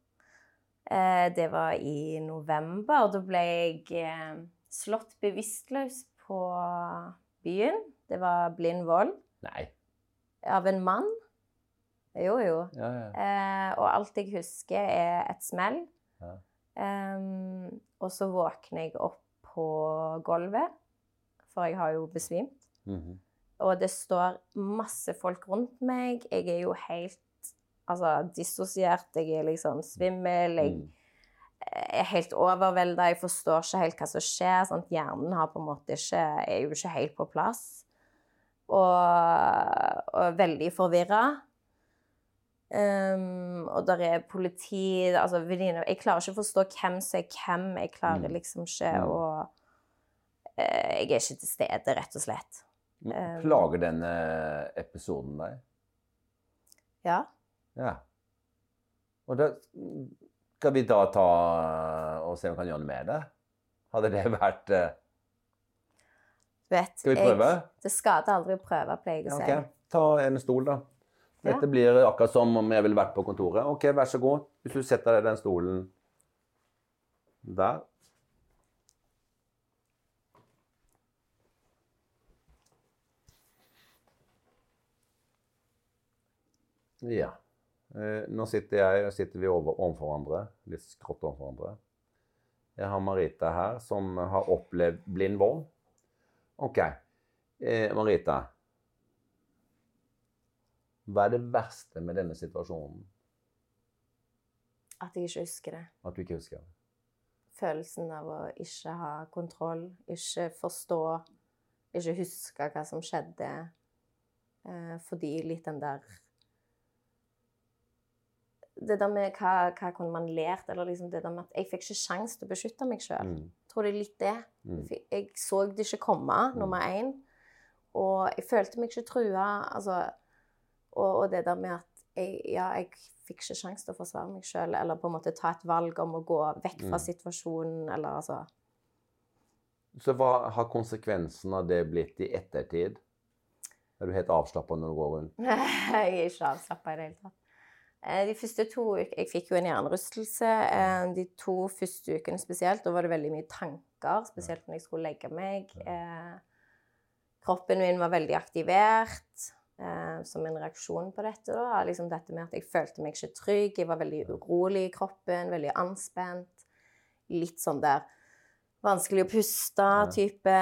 Eh, det var i november. og Da ble jeg eh, slått bevisstløs på byen. Det var blind vold Nei. av en mann. Jo, jo. Ja, ja. Eh, og alt jeg husker, er et smell. Ja. Em, og så våkner jeg opp på gulvet, for jeg har jo besvimt. Mhm. Og det står masse folk rundt meg. Jeg er jo helt altså, dissosiert. Jeg er liksom svimmel. Jeg Mm. er helt overvelda. Jeg forstår ikke helt hva som skjer. Sant? Hjernen har på en måte ikke, er jo ikke helt på plass. Og, og veldig forvirra. Um, og der er politi altså venninner Jeg klarer ikke å forstå hvem som er hvem. Jeg klarer Mm. liksom ikke Mm. å uh, Jeg er ikke til stede, rett og slett. Men Plager denne episoden deg? Ja. Ja. Og da skal vi da ta og se om vi kan gjøre noe med det? Hadde det vært eh, vet, Skal vi prøve? Jeg, det skader aldri å prøve, pleier jeg å si. Ok, Ta en stol, da. Ja. Dette blir akkurat som om jeg ville vært på kontoret. Ok, vær så god. Hvis du setter deg i den stolen der. Ja. Eh, Nå sitter jeg sitter vi over, overfor hverandre, litt skrått overfor hverandre. Jeg har Marita her, som har opplevd blind vold. OK. Eh, Marita. Hva er det verste med denne situasjonen? At jeg ikke husker det. At du ikke husker det? Følelsen av å ikke ha kontroll, ikke forstå, ikke huske hva som skjedde. Eh, fordi litt den der Det der med hva, hva kunne man lært, eller liksom det der med at jeg fikk ikke sjans til å beskytte meg sjøl. Mm. Tror det er litt det. Mm. Jeg så det ikke komme, nummer én. Og jeg følte meg ikke trua. Altså, og, og det der med at jeg, ja, jeg fikk ikke sjanse til å forsvare meg sjøl, eller på en måte ta et valg om å gå vekk fra Mm. situasjonen, eller altså Så hva har konsekvensen av det blitt i ettertid? Er du helt avslappa når du går rundt? Nei, Jeg er ikke avslappa i det hele tatt. Eh, De første to ukene Jeg fikk jo en hjernerystelse. eh, De to første ukene spesielt, da var det veldig mye tanker, spesielt når jeg skulle legge meg. Eh, Kroppen min var veldig aktivert som en reaksjon på dette. da. Liksom dette med at jeg følte meg ikke trygg, jeg var veldig urolig i kroppen, veldig anspent. Litt sånn der vanskelig å puste-type.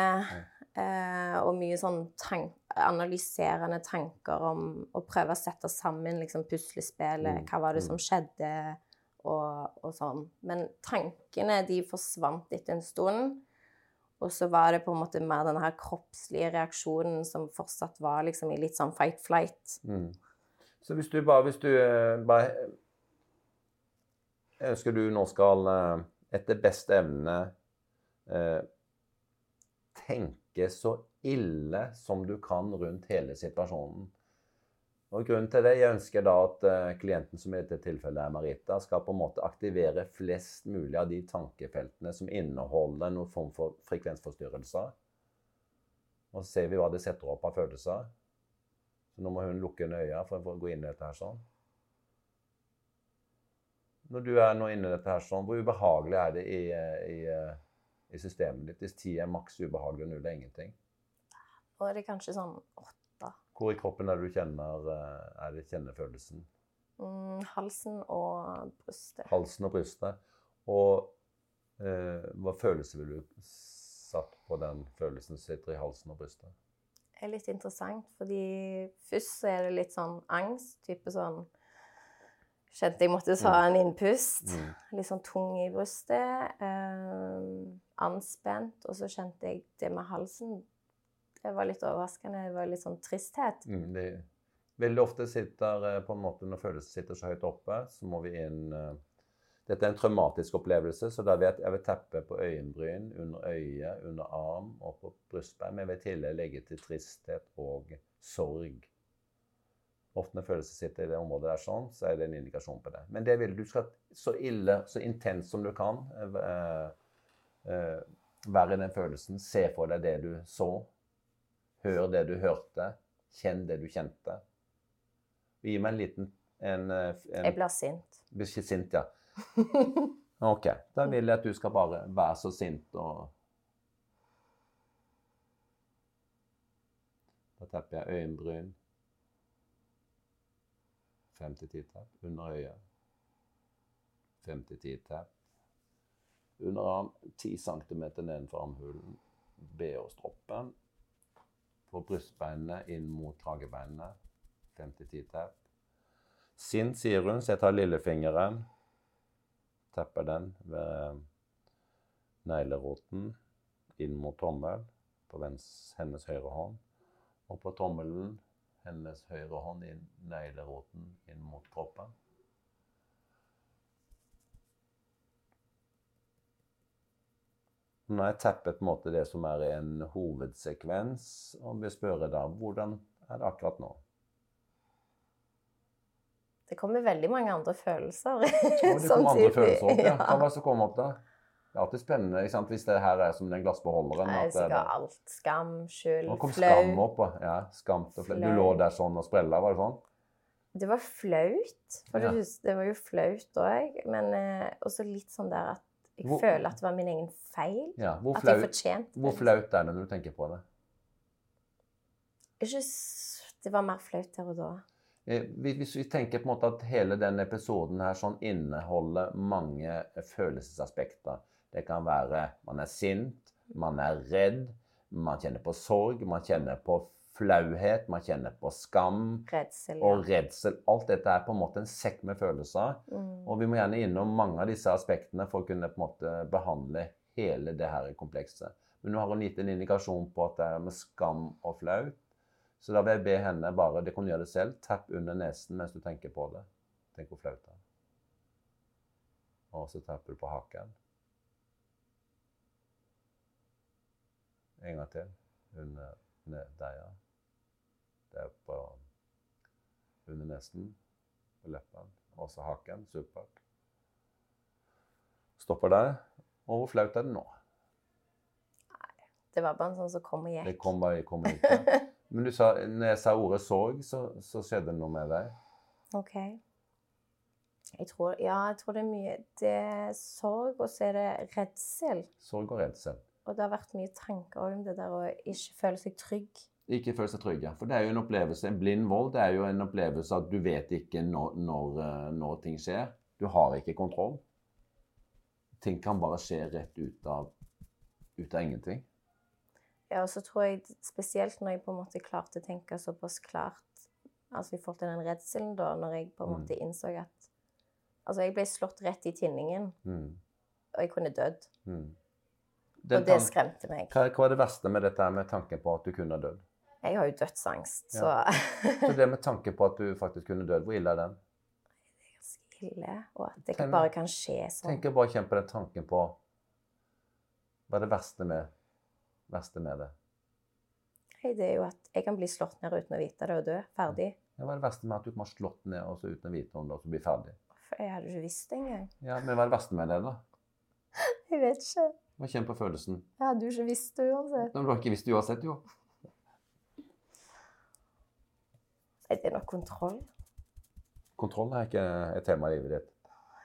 Eh, og mye sånn tank, analyserende tanker om å prøve å sette sammen liksom, puslespillet. Mm, Hva var det mm. som skjedde, og, og sånn. Men tankene de forsvant etter en stund. Og så var det på en måte mer den her kroppslige reaksjonen som fortsatt var liksom i litt sånn fight-flight. Mm. Så hvis du bare, hvis du eh, bare Jeg ønsker du nå skal eh, etter beste evne eh, tenke så ille som du kan rundt hele situasjonen. Og grunnen til det, Jeg ønsker da at uh, klienten, som i dette tilfellet er Marita, skal på en måte aktivere flest mulig av de tankefeltene som inneholder noen form for frekvensforstyrrelser. Og så ser vi hva det setter opp av følelser. Så nå må hun lukke øynene for å gå inn i dette her sånn. Når du er nå inne i dette her sånn, hvor ubehagelig er det i, i, i systemet ditt? Hvis ti er maks ubehagelig og null er ingenting? Da er det kanskje sånn åtte hvor i kroppen er det du kjenner, eh, er det kjennefølelsen? Mm, halsen og brystet. Halsen og brystet. Og eh, hva følelse ville du satt på den følelsen som sitter i halsen og brystet? Det er litt interessant, fordi først så er det litt sånn angst. Type sånn Kjente jeg måtte ta Mm. en innpust. Mm. Litt sånn tung i brystet. Eh, anspent. Og så kjente jeg det med halsen. Det var litt overraskende. Det var litt sånn tristhet. Mm, det, veldig ofte sitter eh, på en måte når følelsen sitter så høyt oppe, så må vi inn eh, Dette er en traumatisk opplevelse, så da vet jeg, vil teppe på øyenbryn, under øyet, under arm og på brystbein. Men jeg vil tillegg legge til tristhet og sorg. Ofte når følelser sitter i det området der sånn, så er det en indikasjon på det. Men det vil du skal så ille, så intens som du kan eh, eh, være i den følelsen. Se for deg det du så. Hør det du hørte. Kjenn det du kjente. Gi meg en liten en, eh, en, Jeg blir sint. blir ikke sint, ja. OK. Da vil jeg at du skal bare være så sint og Da tepper jeg øyenbryn. Fem til ti tepp under øyet. Fem til ti tepp. Under arm ti centimeter nedenfor armhulen. BH-stroppen. På brystbeinene inn mot kragebeinene. Fem til ti tepp. Sint, sier hun, så jeg tar lillefingeren. Tepper den ved negleroten inn mot tommel på hennes høyre hånd. Og på tommelen hennes høyre hånd inn negleroten inn mot kroppen. Nå har jeg teppet på en måte det som er en hovedsekvens, og vil spørre da hvordan er det akkurat nå? Det kommer veldig mange andre følelser det kommer andre følelser opp, ja. Hva Ja. det som kom opp da? Det er alltid spennende ikke sant? hvis det her er som den glassbeholderen. Nei, sikkert det. alt. Skam, skyld, Nå kom flau. skam opp. Ja, skam og flau. Du lå der sånn og sprella, var det sånn? Det var flaut. For Ja. det var jo flaut òg. Men eh, også litt sånn der at jeg Hvor- føler at det var min egen feil. Ja. Hvor At jeg fortjente det. hvor flaut er det når du tenker på det? Ikke Det var mer flaut der og da. Eh, hvis vi tenker på en måte at hele denne episoden her sånn inneholder mange følelsesaspekter. Det kan være man er sint, man er redd, man kjenner på sorg, man kjenner på flauhet, man kjenner på skam Redsel. og redsel. Alt dette er på en måte en sekk med følelser. Mm. Og vi må gjerne innom mange av disse aspektene for å kunne på en måte behandle hele det her komplekset. Men nå har hun gitt en indikasjon på at det er med skam og flaut. Så da vil jeg be henne bare Det kan du gjøre det selv. Tapp under nesen mens du tenker på det. Tenk hvor flaut det er. Og så tapper du på haken. En gang til. Under deg, ja. Det er på under nesen, på leppen, også haken. Supert. Stopper der. Og hvor flaut er det nå? Nei, Det var bare en sånn som kom og Det gikk. kom bare kom ut. ja. Men du sa, når jeg sa ordet sorg, så, så skjedde det noe med deg. OK. Jeg tror, ja, jeg tror det er mye Det er sorg, og så er det redsel. Sorg og redsel. Og det har vært mye tanker om det der å ikke føle seg trygg. Ikke føle seg trygge. For det er jo en opplevelse. En blind vold det er jo en opplevelse at du vet ikke når, når, eh, når ting skjer. Du har ikke kontroll. Ting kan bare skje rett ut av, ut av ingenting. Ja, og så tror jeg spesielt når jeg på en måte klarte å tenke såpass klart Altså i forhold til den redselen, da, når jeg på en Mm. måte innså at Altså, jeg ble slått rett i tinningen, Mm. og jeg kunne dødd. Mm. Og det skremte meg. hva, hva er det verste med dette med tanken på at du kunne dødd? Jeg har jo dødsangst, så Så det med tanke på at du faktisk kunne dødd, hvor ille er den? Det er ganske ille, og at det Tenk- bare kan skje sånn. Tenk bare kjenn på den tanken på Hva er det verste med, verste med det? Hei, det er jo at jeg kan bli slått ned uten å vite det og dø. Ferdig. Ja, hva er det verste med at du kan ha slått ned og så uten å vite om det, og så bli ferdig? For jeg hadde ikke visst det engang. Ja, Men hva er det verste med det, da? Jeg vet ikke. Hva kjenner på følelsen? Jeg hadde jo ikke visst det uansett. Men du har ikke visst det uansett, jo. Nei, Det er nok kontroll. Kontroll er ikke et tema i livet ditt.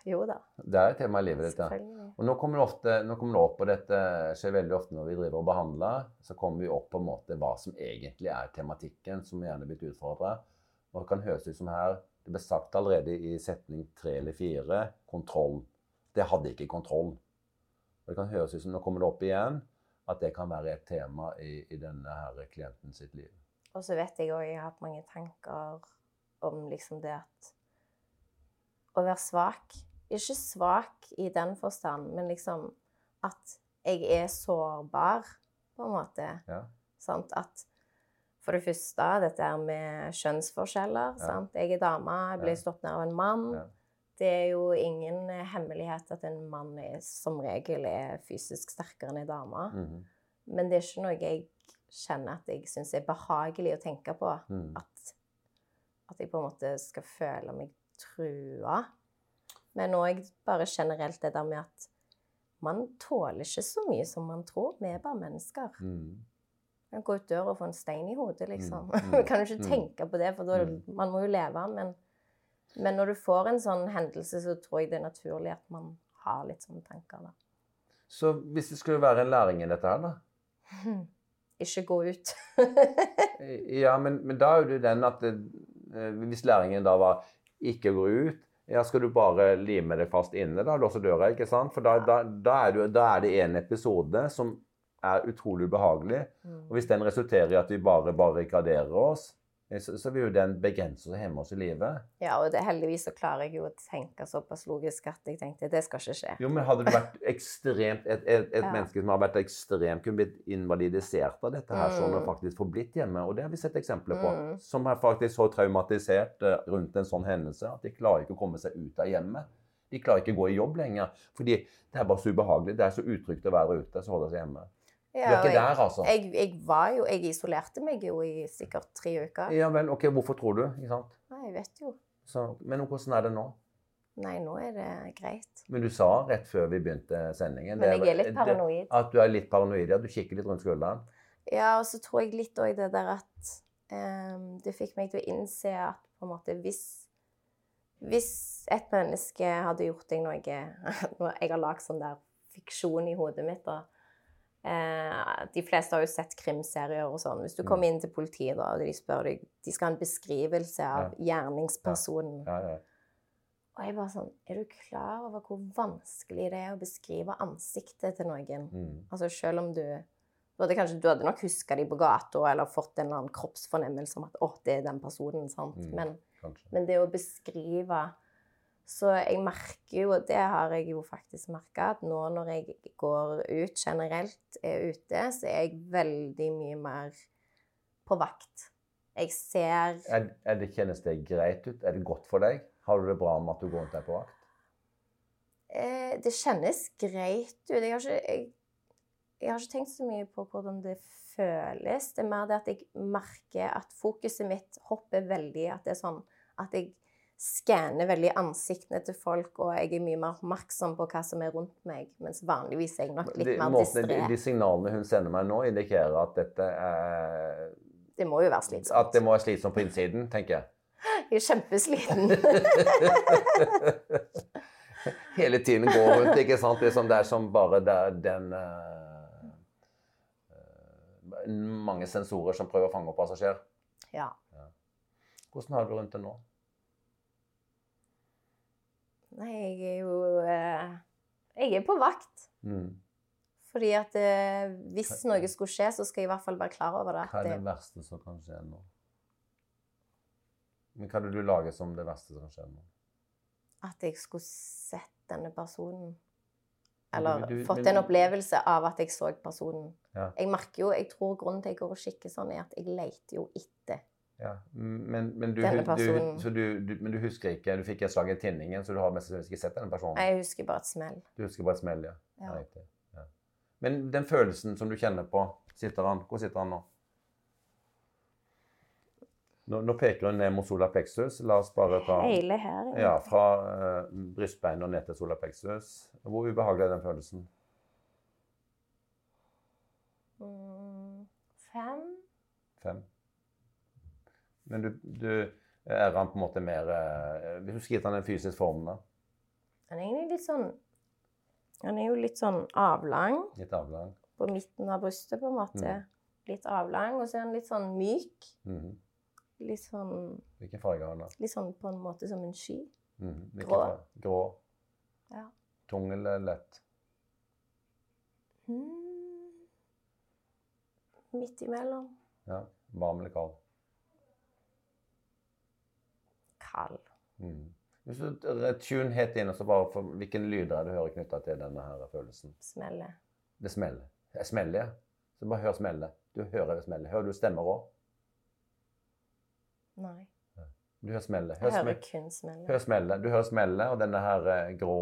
Jo da, Det er et tema i livet ditt, ja. Og nå kommer ofte, nå kommer det opp, og dette skjer veldig ofte når vi driver og behandler, så kommer vi opp på en måte hva som egentlig er tematikken, som gjerne er blitt utfordra. Det kan høres ut som her Det ble sagt allerede i setning tre eller fire kontroll. Det hadde ikke kontroll. Og det kan høres ut som, nå kommer det opp igjen, at det kan være et tema i, i denne her klienten sitt liv. Og så vet jeg òg jeg har hatt mange tanker om liksom det at Å være svak. Ikke svak i den forstand, men liksom at jeg er sårbar, på en måte. Ja. Sant? At for det første, dette her med kjønnsforskjeller. Ja. Sant? Jeg er dame, jeg Ja. slått ned av en mann. Ja. Det er jo ingen hemmelighet at en mann er, som regel er fysisk sterkere enn en dame. Mhm. Men det er ikke noe jeg kjenner at jeg syns er behagelig å tenke på. Mm. At, at jeg på en måte skal føle meg trua. Men òg bare generelt det der med at man tåler ikke så mye som man tror. Vi er bare mennesker. Mm. Man går gå ut døra og få en stein i hodet, liksom. Mm, mm, Man kan jo ikke mm. tenke på det, for da, Mm. man må jo leve. Men, men når du får en sånn hendelse, så tror jeg det er naturlig at man har litt sånne tanker. da. Så hvis det skulle være en læring i dette her, da? Ikke gå ut. Ja, men, men da er jo den at det, eh, hvis læringen da var ikke gå ut, ja, skal du bare lime deg fast inne, da, låse døra, ikke sant? For da, da, da, er, du, da er det en episode som er utrolig ubehagelig. Mm. Og hvis den resulterer i at vi bare barrikaderer oss, eh, så, så vil jo den begrense oss og hemme oss i livet. Ja, og det, heldigvis så klarer jeg jo å tenke såpass logisk at jeg tenkte det skal ikke skje. Jo, men hadde du vært ekstremt, et, et, et Ja. menneske som har vært ekstremt kunne blitt invalidisert av dette her, sånn og faktisk faktisk forblitt hjemme, og det har vi sett eksempler på, Mm. som er faktisk så traumatisert eh, rundt en sånn hendelse at de klarer ikke å komme seg ut av hjemmet. De klarer ikke å gå i jobb lenger, fordi det er bare så ubehagelig. Det er så utrygt å være ute, så holder seg hjemme. Du er ikke jeg, der, altså? jeg, jeg var jo Jeg isolerte meg jo i sikkert tre uker. Ja vel, ok, hvorfor tror du? Ikke sant? Nei, jeg vet jo. Så, men hvordan er det nå? Nei, nå er det greit. Men du sa rett før vi begynte sendingen Men jeg er litt det- paranoid. At du er litt paranoid, ja. Du kikker litt rundt skulderen. Ja, og så tror jeg litt òg det der at um, Det fikk meg til å innse at på en måte hvis Hvis et menneske hadde gjort deg noe Jeg har lagd sånn der fiksjon i hodet mitt, da. Eh, de fleste har jo sett krimserier og sånn. Hvis du Mm. kommer inn til politiet da, og de spør deg De skal ha en beskrivelse av gjerningspersonen. Ja, ja. Og jeg bare sånn Er du klar over hvor vanskelig det er å beskrive ansiktet til noen? Mm. Altså selv om du Du hadde, kanskje, du hadde nok huska dem på gata eller fått en eller annen kroppsfornemmelse om at 'å, det er den personen', sant? Mm. Men, men det å beskrive Så jeg merker jo, og det har jeg jo faktisk merka, at nå når jeg går ut generelt, er ute, så er jeg veldig mye mer på vakt. Jeg ser Er, er det, kjennes det greit ut? Er det godt for deg? Har du det bra med at du går rundt der på vakt? eh, Det kjennes greit ut. Jeg har, ikke, jeg, jeg har ikke tenkt så mye på hvordan det føles. Det er mer det at jeg merker at fokuset mitt hopper veldig. At det er sånn at jeg skanner veldig ansiktene til folk, og jeg er mye mer oppmerksom på hva som er rundt meg. Mens vanligvis er jeg nok litt De, mer distré. de, de signalene hun sender meg nå, indikerer at dette er Det må jo være At slitsomt. det må være slitsomt på innsiden, tenker jeg. Jeg er kjempesliten. Hele tiden går rundt, ikke sant? Det er, som, det er som bare det er den uh, Mange sensorer som prøver å fange opp passasjer. ja. Hvordan har du det rundt det nå? Nei, jeg er jo eh, Jeg er på vakt. Mm. Fordi at eh, hvis noe skulle skje, så skal jeg i hvert fall være klar over det. Hva er det verste som kan skje nå? Men hva det du lager som det verste som kan skje nå? at jeg skulle sett denne personen. Eller du- du- fått en opplevelse av at jeg så personen. Ja. Jeg merker jo, jeg tror grunnen til at jeg går og kikker sånn, er at jeg leter jo etter Ja, Men, men, du, personen. så du, du, men du husker ikke Du fikk et slag i tinningen, så du har mest sannsynlig ikke sett denne personen? Nei, Jeg husker bare et smell. Du husker bare et smell, ja. Ja. Nei. Ja. Men den følelsen som du kjenner på, sitter han, hvor sitter han nå? Nå, nå peker hun ned mot sola plexus. La oss bare ta Hele her. ja, fra uh, brystbeinet og ned til sola plexus. Hvor ubehagelig er den følelsen? Mm, fem. Fem. Men du, du er han på en måte mer uh, Hvis du skal gitt han en fysisk form, da? Han er egentlig litt sånn Han er jo litt sånn avlang Litt avlang? på midten av brystet, på en måte. Mm. Litt avlang, og så er han litt sånn myk. Mm. Litt sånn, Hvilken farge har han da? litt sånn på en måte som en sky. Mm. Grå. farge? Grå. Ja. Tung eller lett? Mm. Midt imellom. Ja. Varm eller kald? Mhm. Hvis du tune helt inn, og så bare for, hvilken lyder er det du hører knytta til denne her følelsen? Smelle. Det smeller. Det smeller, ja. Så bare hør smellet. Du hører det smellet. Hører du stemmer òg? Nei. Du hører smellet. Jeg hører kun smellet. hør smellet. Du hører smellet, og denne her eh, grå,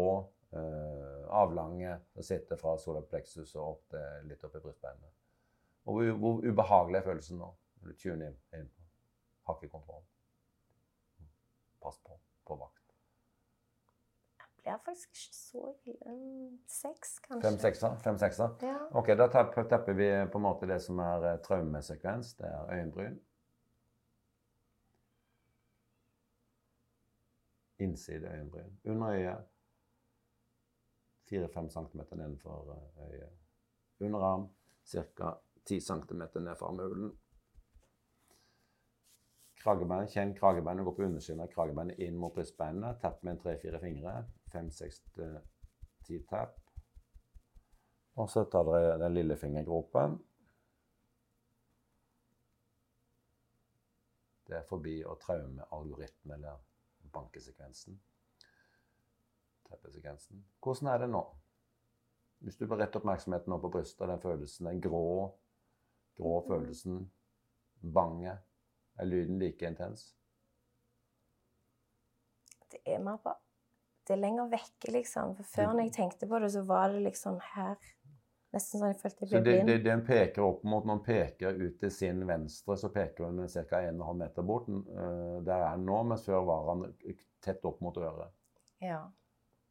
eh, avlange som sitter fra solar plexus og opp til, litt opp i brystbeinet. Og hvor, hvor ubehagelig er følelsen nå? Når du tuner inn, inn på. Kontroll. Pass på. På vakt. Jeg ble faktisk ikke så ille. Seks, kanskje. Fem-seksa? Fem? Ja. Ok, da tapper vi på en måte det som er eh, traumesekvens. Det er øyenbryn. Innside øyenbryn. Under øyet. 4-5 cm nedenfor eh, øyet. Underarm ca. 10 cm ned fra armhulen. Kragebein. Kjenn kragebeinet gå på undersiden av kragebeinet inn mot brystbeinet. Tapp med tre-fire fingre. 5-6-10 tapp. Og så tar dere den lille fingergropen. Det er forbi å traume algoritmen eller bankesekvensen. Teppesekvensen. Hvordan er det nå? Hvis du bare rett oppmerksomheten nå på brystet, den følelsen, den grå, grå følelsen, banget, er lyden like intens? Det er mer bare Det er lenger vekke, liksom. For før når jeg tenkte på det, så var det liksom her. Nesten sånn jeg følte jeg ble det, blind. det, den peker opp mot, Når den peker ut til sin venstre, så peker hun ca. 1,5 meter bort. Uh, der er han nå, mens før var han tett opp mot øret. Ja.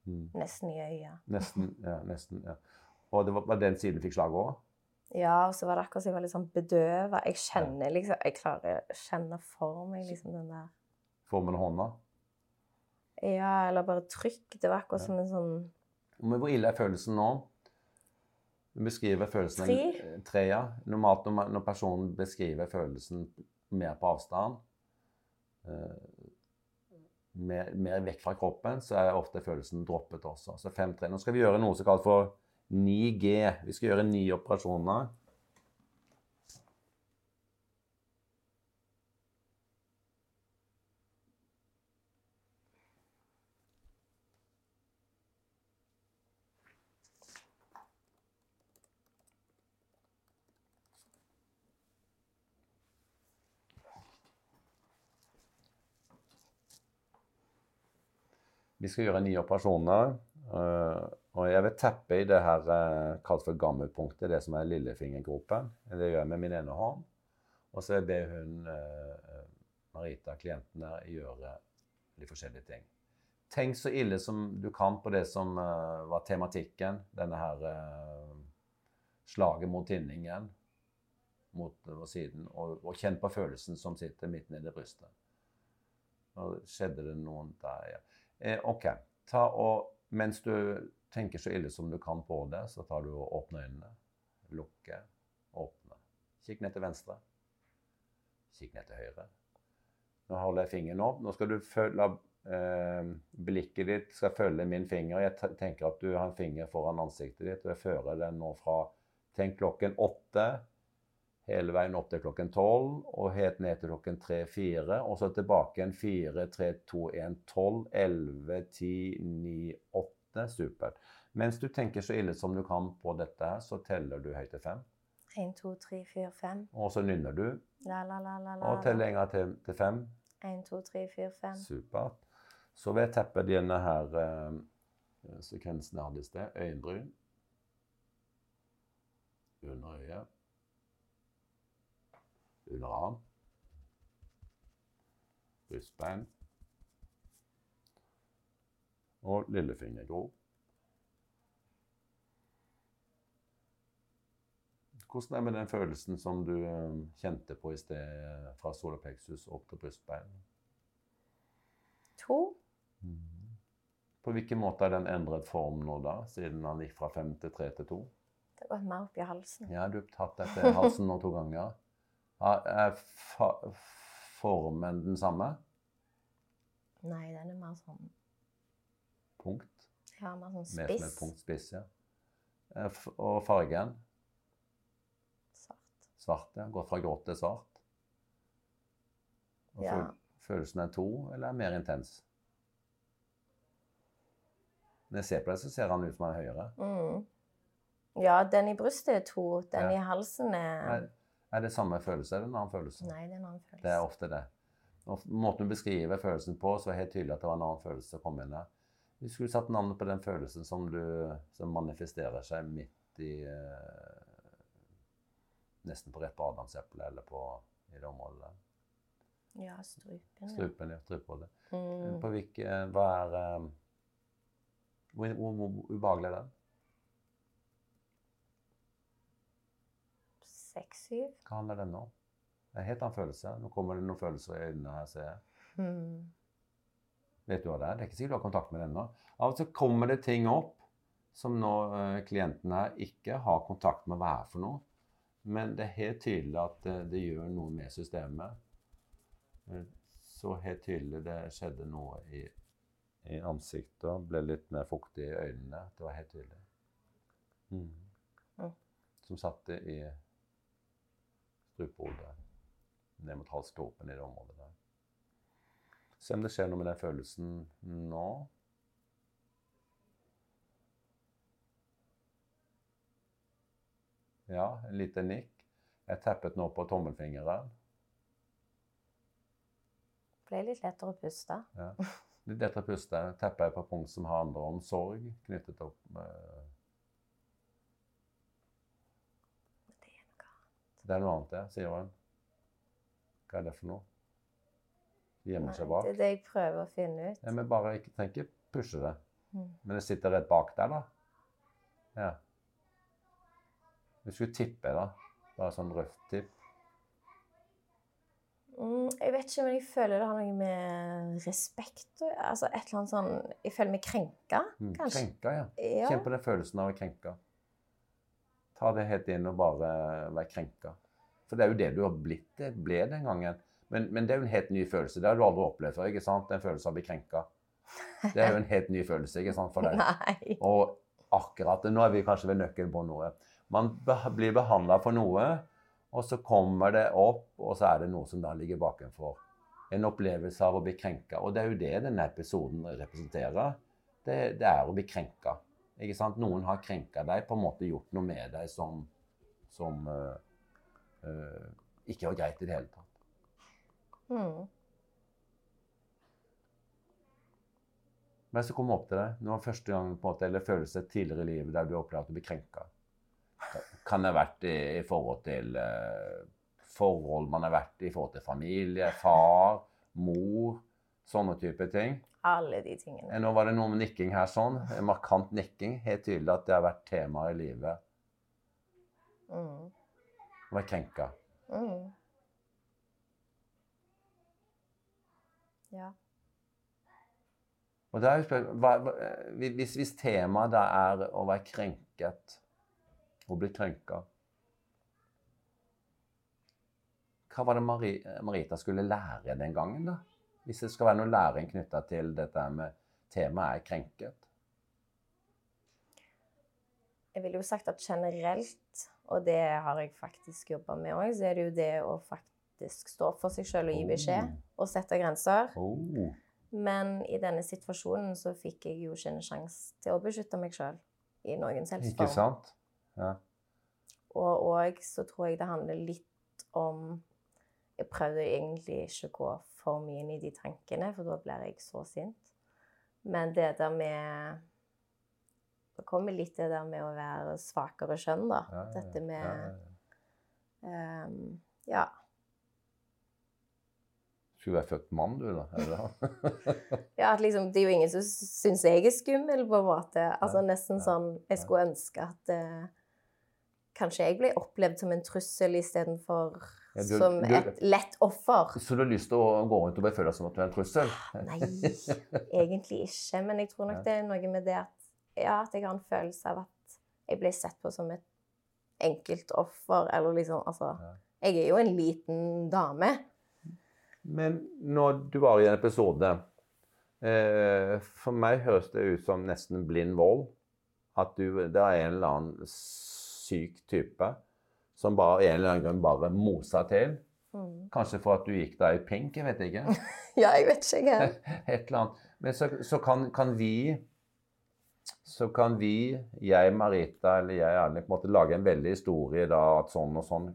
Mm. Nesten i øya. Nesten. ja, nesten, ja. Og det var, var den siden du fikk slaget òg? Ja, og så var det akkurat som jeg var litt sånn bedøva. Jeg kjenner liksom Jeg klarer å kjenne for meg liksom den der Formen av hånda? Ja, eller bare trykk. Det var akkurat som en sånn Men hvor ille er følelsen nå? Du beskriver følelsen Tre. Tre, ja. Normalt når, personen beskriver følelsen mer på avstand, eh, mer, mer vekk fra kroppen, så er ofte følelsen droppet også. Så 5-3. Nå skal vi gjøre noe som kalles for 9G. Vi skal gjøre nye operasjoner. Vi skal gjøre nye operasjoner. Og jeg vil teppe i det her eh, kalt for gammelpunktet, det som er lillefingergropen. Det gjør jeg med min ene hånd. Og så vil jeg be hun eh, Marita, klienten der, gjøre de forskjellige ting. Tenk så ille som du kan på det som eh, var tematikken. Denne her øh, slaget mot tinningen mot øh, siden. Og, og kjenn på følelsen som sitter midt nede i brystet. Nå skjedde det noen der, ja. Eh, OK. Ta og, mens du tenker så ille som du kan på det, så tar du og åpner øynene. Lukke, åpne. Kikk ned til venstre. Kikk ned til høyre. Nå holder jeg fingeren opp. Nå skal du følge eh, Blikket ditt skal følge min finger. Jeg tenker at du har en finger foran ansiktet ditt, og jeg fører den nå fra Tenk klokken åtte hele veien opp til klokken 12, og helt ned til klokken 3-4, og så tilbake igjen 4, 3, 2, 1, 12, 11, 10, 9, 8. Supert. Mens du tenker så ille som du kan på dette så teller du høyt til fem. En, to, tre, fire, fem. Og så nynner du. La, la, la, la, la. Og teller en gang til, til fem. En, to, tre, fire, fem. Supert. Så vil jeg teppe denne her eh, sekvensen jeg hadde i sted. Øyenbryn. Under øyet. Under arm. Brystbein. Og lillefingergrov. Hvordan er det med den følelsen som du eh, kjente på i sted fra solarplexus opp til brystbein? To. På hvilken måte har den endret form nå, da, siden han gikk fra fem til tre til to? Det har gått mer opp i halsen. Ja, du har tatt dette halsen nå to ganger. Er er formen den samme? Nei, den er mer sånn Punkt. Ja, mer sånn Med som et punkt spiss, ja. Eh, Og fargen? Svart. Svart, ja. Gått fra grått til svart. Og Ja. Følelsen er to, eller er mer intens? Når jeg ser på deg, så ser han ut som han er høyere. Mm. Ja, den i brystet er to. Den Ja. i halsen er Er, er det samme følelse, eller en annen følelse? Nei, det er en annen følelse. Det er ofte det. Og måten du beskriver følelsen på, så er det helt tydelig at det var en annen følelse som kom inn der. Vi skulle satt navnet på den følelsen som, du, som manifesterer seg midt i eh, Nesten på rett på adamseplet eller på, i det området der. Ja, strupen. Strupen, ja. Strupholdet. Mm. På hvilke Hva er eh, Hvor, hvor, hvor ubehagelig er den? Seks, syv. Hva handler den om? Det er en helt annen følelse. Nå kommer det noen følelser i øynene her, ser jeg. Mm. Vet du hva det er? Det er ikke sikkert du har kontakt med det ennå. Av og til kommer det ting opp som nå eh, klienten her ikke har kontakt med hva er for noe. Men det er helt tydelig at eh, det gjør noe med systemet. Eh, Så helt tydelig det skjedde noe i, i ansiktet. Ble litt mer fuktig i øynene. Det var helt tydelig. Mm. Som satte i strupehodet. Ned mot halsgropen i det området der. Se om det skjer noe med den følelsen nå. Ja, en liten nikk. Jeg teppet nå på tommelfingeren. Ble litt lettere å puste. Ja. Litt lettere å puste. Tepper jeg på punkt som handler om sorg, knyttet opp med Det er noe annet. Det er noe annet, ja, sier hun. Hva er det for noe? Gjemmer seg bak. Det er det jeg prøver å finne ut. Ja, men bare ikke trenger ikke pushe det. Mm. Men det sitter rett bak der, da. Ja. Hvis Du skulle tippe, da. Bare sånn røft tipp. Mm, jeg vet ikke, men jeg føler det har noe med respekt å. Altså et eller annet sånn Jeg føler meg krenka, Mm. kanskje. Krenka, ja. Ja. Kjenn på den følelsen av å krenka. Ta det helt inn og bare være krenka. For det er jo det du har blitt. Det ble den gangen. Men, men det er jo en helt ny følelse. Det har du aldri opplevd før. ikke sant? En følelse av å bli krenka. Det er jo en helt ny følelse ikke sant, for deg. Nei. Og akkurat Nå er vi kanskje ved nøkkelen på noe. Man blir behandla for noe, og så kommer det opp, og så er det noe som da ligger bakenfor. En opplevelse av å bli krenka. Og det er jo det denne episoden representerer. Det, det er å bli krenka. Ikke sant? Noen har krenka deg, på en måte gjort noe med deg som, som eh, eh, ikke var greit i det hele tatt. Mm. Men så kommer opp til deg. Nå er første gang på en måte, eller følelse tidligere i livet der du opplevde du blir krenka. Kan det ha vært i, i forhold til uh, forhold man har vært i, i forhold til familie, far, mor, sånne type ting. Alle de tingene. Eh, Nå var det noe med nikking her sånn. En markant nikking. Helt tydelig at det har vært tema i livet. Mm. Å være krenka. Mm. Ja. Og da er jo spør- hva, hva, eh, hvis, hvis temaet da er å være krenket, å bli krenka Hva var det Mari, Marita skulle lære den gangen, da? Hvis det skal være noe læring knytta til dette med temaet er krenket? Jeg ville jo sagt at generelt, og det har jeg faktisk jobba med òg, så er det jo det å faktisk stå for seg sjøl og gi beskjed og sette grenser. Oh. Men i denne situasjonen så fikk jeg jo ikke en sjanse til å beskytte meg sjøl i noen selvs Ikke sant? Ja. Og òg så tror jeg det handler litt om Jeg prøvde egentlig ikke å gå for mye inn i de tankene, for da blir jeg så sint. Men det der med Det kommer litt det der med å være svakere kjønn, da. Ja, ja. Dette med ehm, Ja. Skulle være født mann, du, da? Ja, at liksom, Det er jo ingen som syns jeg er skummel, på en måte. Altså Nesten sånn Jeg skulle ønske at eh, kanskje jeg ble opplevd som en trussel istedenfor Ja, du- som du- et lett offer. Så du har lyst til å gå rundt og bare føle deg som at du er en trussel? Nei, egentlig ikke. Men jeg tror nok det er noe med det at, ja, at jeg har en følelse av at jeg ble sett på som et enkelt offer, eller liksom Altså, jeg er jo en liten dame. Men når du var i en episode eh, For meg høres det ut som nesten blind vold. At du, det er en eller annen syk type som bare en eller annen grunn bare mosa til. Mm. Kanskje for at du gikk deg i pink, jeg vet ikke. Ja, jeg vet ikke, jeg. Et eller annet. Men så, så kan, kan vi så kan vi, jeg, Marita eller jeg, Erling, på en måte lage en veldig historie da, at sånn og sånn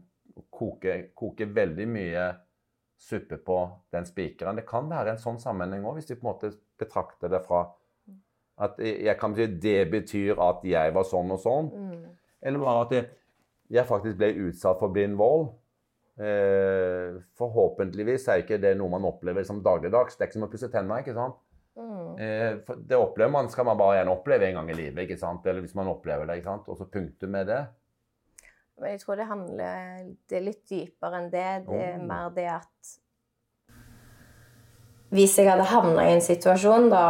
koker koke veldig mye suppe på den spikeren. Det kan være en sånn sammenheng òg, hvis vi på en måte betrakter det fra at jeg kan bety det betyr at jeg var sånn og sånn. Mm. Eller bare at jeg, jeg faktisk ble utsatt for blind vold. Eh, forhåpentligvis er ikke det noe man opplever som dagligdags. Det er ikke som å pusse tenna. ikke sant? Mm. Eh, det opplever man, skal man bare gjerne oppleve en gang i livet. ikke sant? Eller hvis man opplever det. ikke sant? Og så punktum med det. Men jeg tror det handler Det er litt dypere enn det. Det er Oh. mer det at Hvis jeg hadde havna i en situasjon, da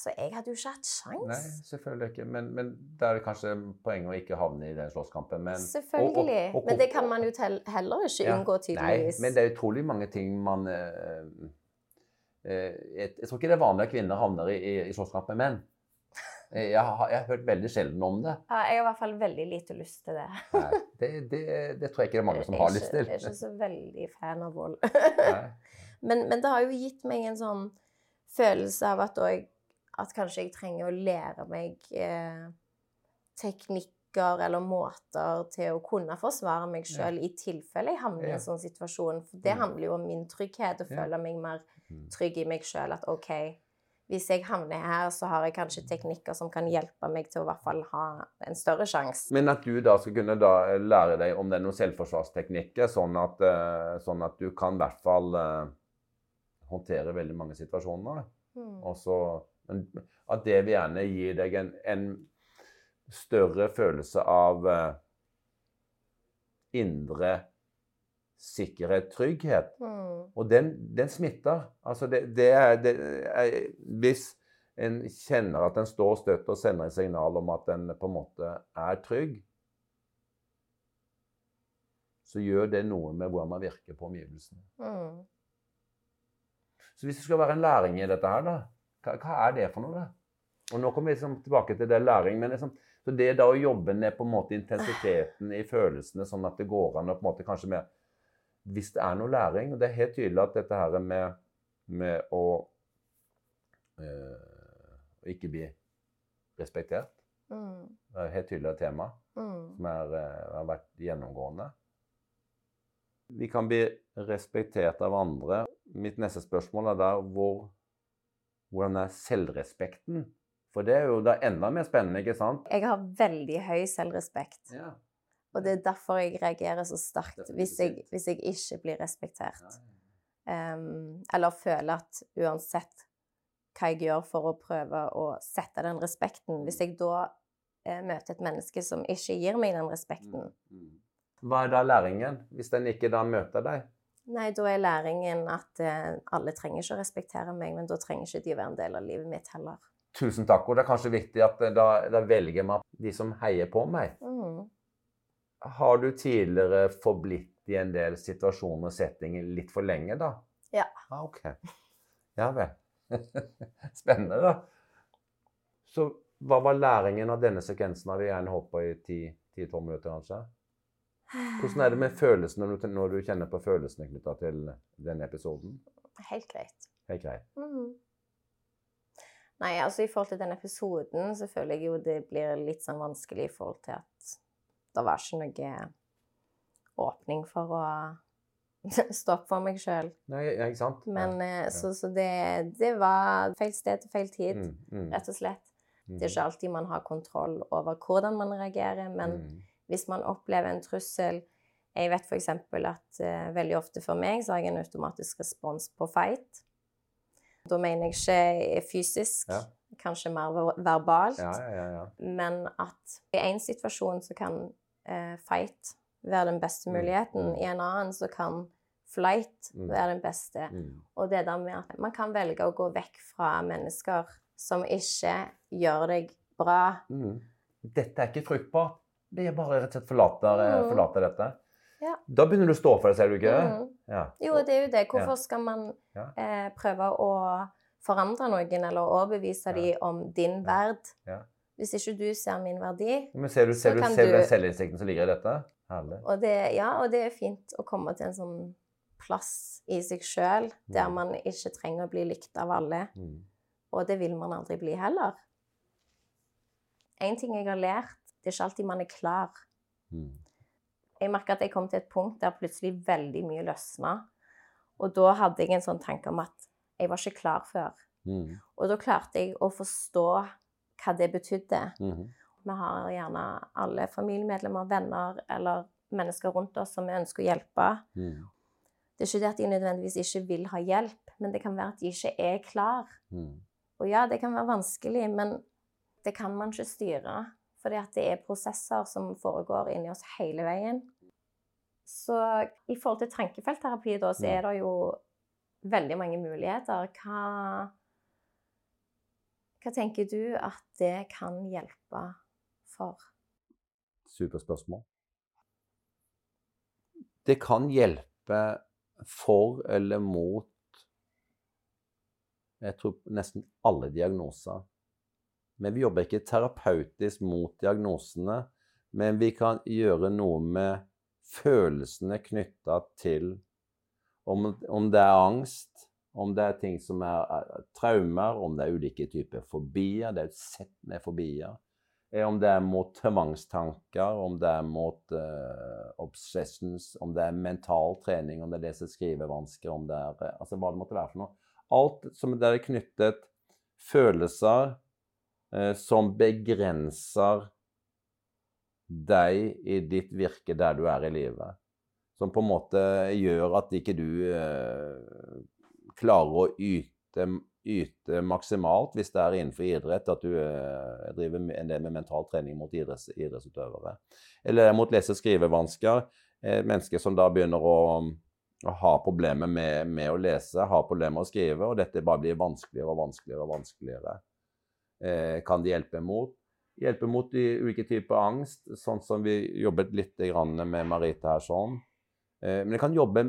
Altså, jeg hadde jo ikke hatt sjans. Nei, selvfølgelig ikke. Men, men det er kanskje poenget å ikke havne i den slåsskampen. Men, Selvfølgelig. og- og- og- Men det kan man jo heller ikke Ja. unngå, tydeligvis. Nei, men det er utrolig mange ting man øh, øh, jeg, jeg tror ikke det er vanlig at kvinner havner i, i, i slåsskamp med menn. Eh, Jeg har, jeg har hørt veldig sjelden om det. ja, jeg har i hvert fall veldig lite lyst til det. Nei, det, det, det tror jeg ikke det er mange som har lyst til. Jeg er ikke så veldig fan av vold. Men, men det har jo gitt meg en sånn følelse av at, jeg, at kanskje jeg trenger å lære meg eh, teknikker eller måter til å kunne forsvare meg sjøl i tilfelle jeg havner i en sånn situasjon. For det Mm. handler jo om min trygghet, å Ja. føle meg mer Mm. trygg i meg sjøl. At OK, hvis jeg havner her, så har jeg kanskje teknikker som kan hjelpe meg til å i hvert fall ha en større sjanse. Men at du da skal kunne da lære deg om det er noen selvforsvarsteknikker, sånn at, eh, sånn at du kan i hvert fall eh, håndtere veldig mange situasjoner. Mm. Og så at det vil gjerne gi deg en, en større følelse av indre sikkerhet, trygghet. Mm. Og den, den smitter. Altså det, det, er, det er Hvis en kjenner at en står støtt og sender et signal om at en på en måte er trygg, så gjør det noe med hvordan man virker på omgivelsene. Mm. Så hvis det skal være en læring i dette her, da, hva, hva er det for noe? da? Og nå kommer vi liksom tilbake til det læring, men liksom, så det da å jobbe ned på en måte intensiteten i følelsene, sånn at det går an å på en måte kanskje med Hvis det er noe læring, og det er helt tydelig at dette her med, med å øh, ikke bli respektert, Mm. det er et helt tydelig tema Mm. som er, eh, har vært gjennomgående. Vi kan bli respektert av andre. Mitt neste spørsmål er da hvor, hvordan er selvrespekten? For det er jo da enda mer spennende, ikke sant? Jeg har veldig høy selvrespekt. Ja. Og det er derfor jeg reagerer så sterkt hvis jeg, hvis jeg ikke blir respektert. Um, eller føler at uansett hva jeg gjør for å prøve å sette den respekten Hvis jeg da eh, møter et menneske som ikke gir meg den respekten, Mm. Hva er da læringen, hvis den ikke da møter deg? nei, da er læringen at eh, alle trenger ikke å respektere meg, men da trenger ikke de å være en del av livet mitt heller. Tusen takk. Og det er kanskje viktig at eh, da, da velger man de som heier på meg. Mm. Har du tidligere forblitt i en del situasjoner og settinger litt for lenge, da? Ja. Ah, ok. Ja vel. Spennende, da. Så hva var læringen av denne sekvensen? Har vi gjerne hoppa i 10-12 minutter, kanskje? Hvordan er det med følelsene når du, kjenner på følelsene knytta til denne episoden? Helt greit. Helt greit. Mm. Nei, altså i forhold til den episoden så føler jeg jo det blir litt sånn vanskelig i forhold til at det var ikke noe åpning for å stå opp for meg sjøl. Ja? Men ja. eh, så, så det, det var feil sted til feil tid, Mm, mm, rett og slett. mm, Det er ikke alltid man har kontroll over hvordan man reagerer, men mm, hvis man opplever en trussel Jeg vet f.eks. at uh, veldig ofte for meg så har jeg en automatisk respons på fight. Da mener jeg ikke fysisk, Ja. Kanskje mer verbalt, Ja, ja, ja, ja. men at i én situasjon så kan eh, fight være den beste Mm, muligheten, mm. i en annen så kan flight Mm. være den beste. Mm. Og det der med at man kan velge å gå vekk fra mennesker som ikke gjør deg bra. Mm. Dette er ikke fruktbart. Det er bare rett og slett forlater, eh, Mm. forlater dette. Ja. Da begynner du å stå for det, ser du ikke? Ja. Jo, det er jo det. Hvorfor skal man eh, prøve å forandre noen eller overbevise Ja. dem om din verd? Ja. Hvis ikke du ser min verdi. Men ser du, ser Så du, kan ser du du- den selvinnsikten som ligger i dette? Herlig. Og det, ja, og det er fint å komme til en sånn plass i seg sjøl der Mm. man ikke trenger å bli likt av alle. Mm. Og det vil man aldri bli heller. En ting jeg har lært, det er ikke alltid man er klar. Mm. Jeg merka at jeg kom til et punkt der plutselig veldig mye løsna. Og da hadde jeg en sånn tanke om at jeg var ikke klar før. Mm. Og da klarte jeg å forstå hva det betydde. Mm. Vi har gjerne alle familiemedlemmer, venner eller mennesker rundt oss som vi ønsker å hjelpe. Mm. Det er ikke det at de nødvendigvis ikke vil ha hjelp, men det kan være at de ikke er klar. Mm. Og ja, det kan være vanskelig, men det kan man ikke styre. Fordi at det er prosesser som foregår inni oss hele veien. Så i forhold til tankefeltterapi, da, så er det jo veldig mange muligheter. Hva, hva tenker du at det kan hjelpe for? Superspørsmål. Det kan hjelpe for eller mot jeg tror nesten alle diagnoser. Men vi jobber ikke terapeutisk mot diagnosene, men vi kan gjøre noe med følelsene knytta til om, om det er angst, om det er ting som er, er traumer, om det er ulike typer fobier. Det er et sett med fobier. Eh, Om det er mot tvangstanker, om det er mot uh, obsessions, om det er mental trening, om det er lese- skrivevansker, om det er eh, Altså hva det måtte være for noe. Alt som der er knyttet følelser uh, som begrenser deg i ditt virke der du er i livet. Som på en måte gjør at ikke du eh, klarer å yte, yte maksimalt hvis det er innenfor idrett, at du eh, driver en del med mental trening mot idretts, idrettsutøvere. Eller mot lese- og skrivevansker. Eh, mennesker som da begynner å, å ha problemer med, med å lese, har problemer med å skrive, og dette bare blir vanskeligere og vanskeligere og vanskeligere. Eh, kan det hjelpe mot? Hjelpe mot de ulike typer angst, sånn som vi jobbet litt med Marita her sånn. Eh, men det kan jobbe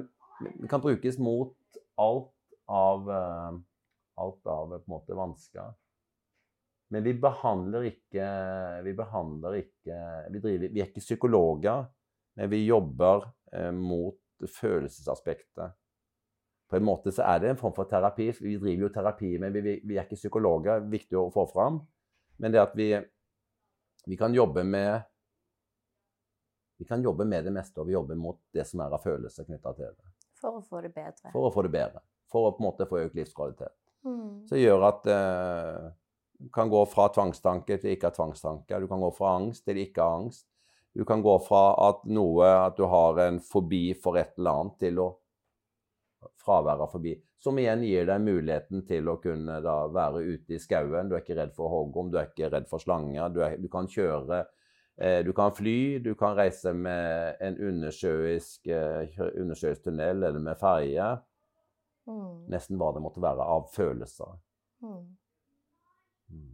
Det kan brukes mot alt av eh, alt av på en måte vansker. Men vi behandler ikke Vi behandler ikke Vi, driver, vi er ikke psykologer, men vi jobber eh, mot følelsesaspektet. På en måte så er det en form for terapi. Vi driver jo terapi, men vi, vi, er ikke psykologer. Viktig å få fram. Men det at vi, vi kan jobbe med vi kan jobbe med det meste, og vi jobber mot det som er av følelser knytta til det. For å få det bedre. For å få det bedre. For å på en måte få økt livskvalitet. Mm. Så det gjør at eh, du kan gå fra tvangstanke til ikke ha tvangstanke. Du kan gå fra angst til ikke ha angst. Du kan gå fra at noe, at du har en fobi for et eller annet, til å fravær av fobi. Som igjen gir deg muligheten til å kunne da være ute i skauen. Du er ikke redd for hoggorm, du er ikke redd for slanger. Du, er, du kan kjøre Du kan fly, du kan reise med en undersjøisk, eh, undersjøisk tunnel eller med ferje. Mm. Nesten hva det måtte være av følelser. Mm. Mm.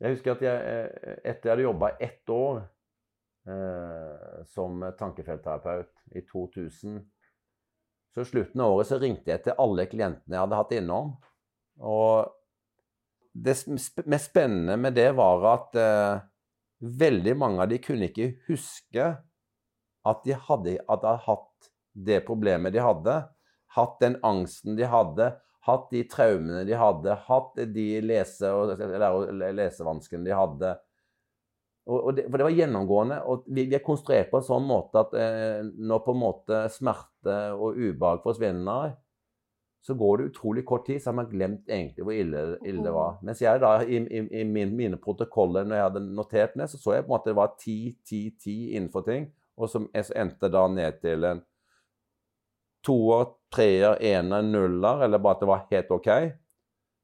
Jeg husker at jeg, eh, etter jeg hadde jobba ett år eh, som tankefeltterapeut i 2000 Så i slutten av året så ringte jeg til alle klientene jeg hadde hatt innom. Og det mest spennende med det var at eh, veldig mange av de kunne ikke huske at de hadde, at de hadde hatt det problemet de hadde. Hatt den angsten de hadde, hatt de traumene de hadde, hatt de lese- og lesevanskene de hadde. Og, og det, for det var gjennomgående. Og vi, vi er konstruert på en sånn måte at eh, når på en måte smerte og ubehag forsvinner, så går det utrolig kort tid, så har man glemt egentlig hvor ille, ille det var. Mens jeg da, i, i, i min, mine protokoller når jeg hadde notert ned, så så jeg på en måte det var ti, ti, ti innenfor ting. Og som endte da ned til en toer, treer, ener, nuller, eller bare at det var helt OK.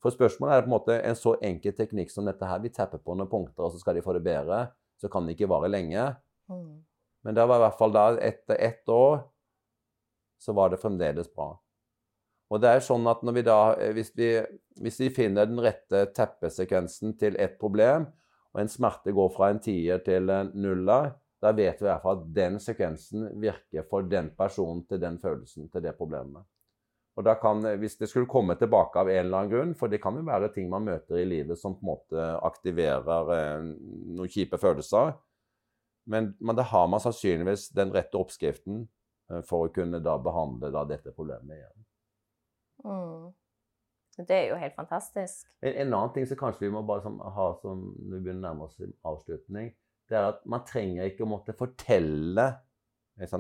For spørsmålet er på en måte en så enkel teknikk som dette her. Vi tapper på noen punkter, og så skal de få det bedre. Så kan det ikke vare lenge. Men det var i hvert fall da, etter ett år, så var det fremdeles bra. Og det er sånn at vi da, hvis vi, hvis vi finner den rette teppesekvensen til ett problem, og en smerte går fra en tier til en nuller, da vet vi i hvert fall at den sekvensen virker for den personen til den følelsen, til det problemet. Og da kan, Hvis det skulle komme tilbake av en eller annen grunn, for det kan jo være ting man møter i livet som på en måte aktiverer eh, noen kjipe følelser, men, men, da har man sannsynligvis den rette oppskriften eh, for å kunne da behandle da dette problemet igjen. Mm. Det er jo helt fantastisk. En, en, annen ting som kanskje vi må bare som, ha som når vi begynner å nærme oss avslutning, det er at man trenger ikke å måtte fortelle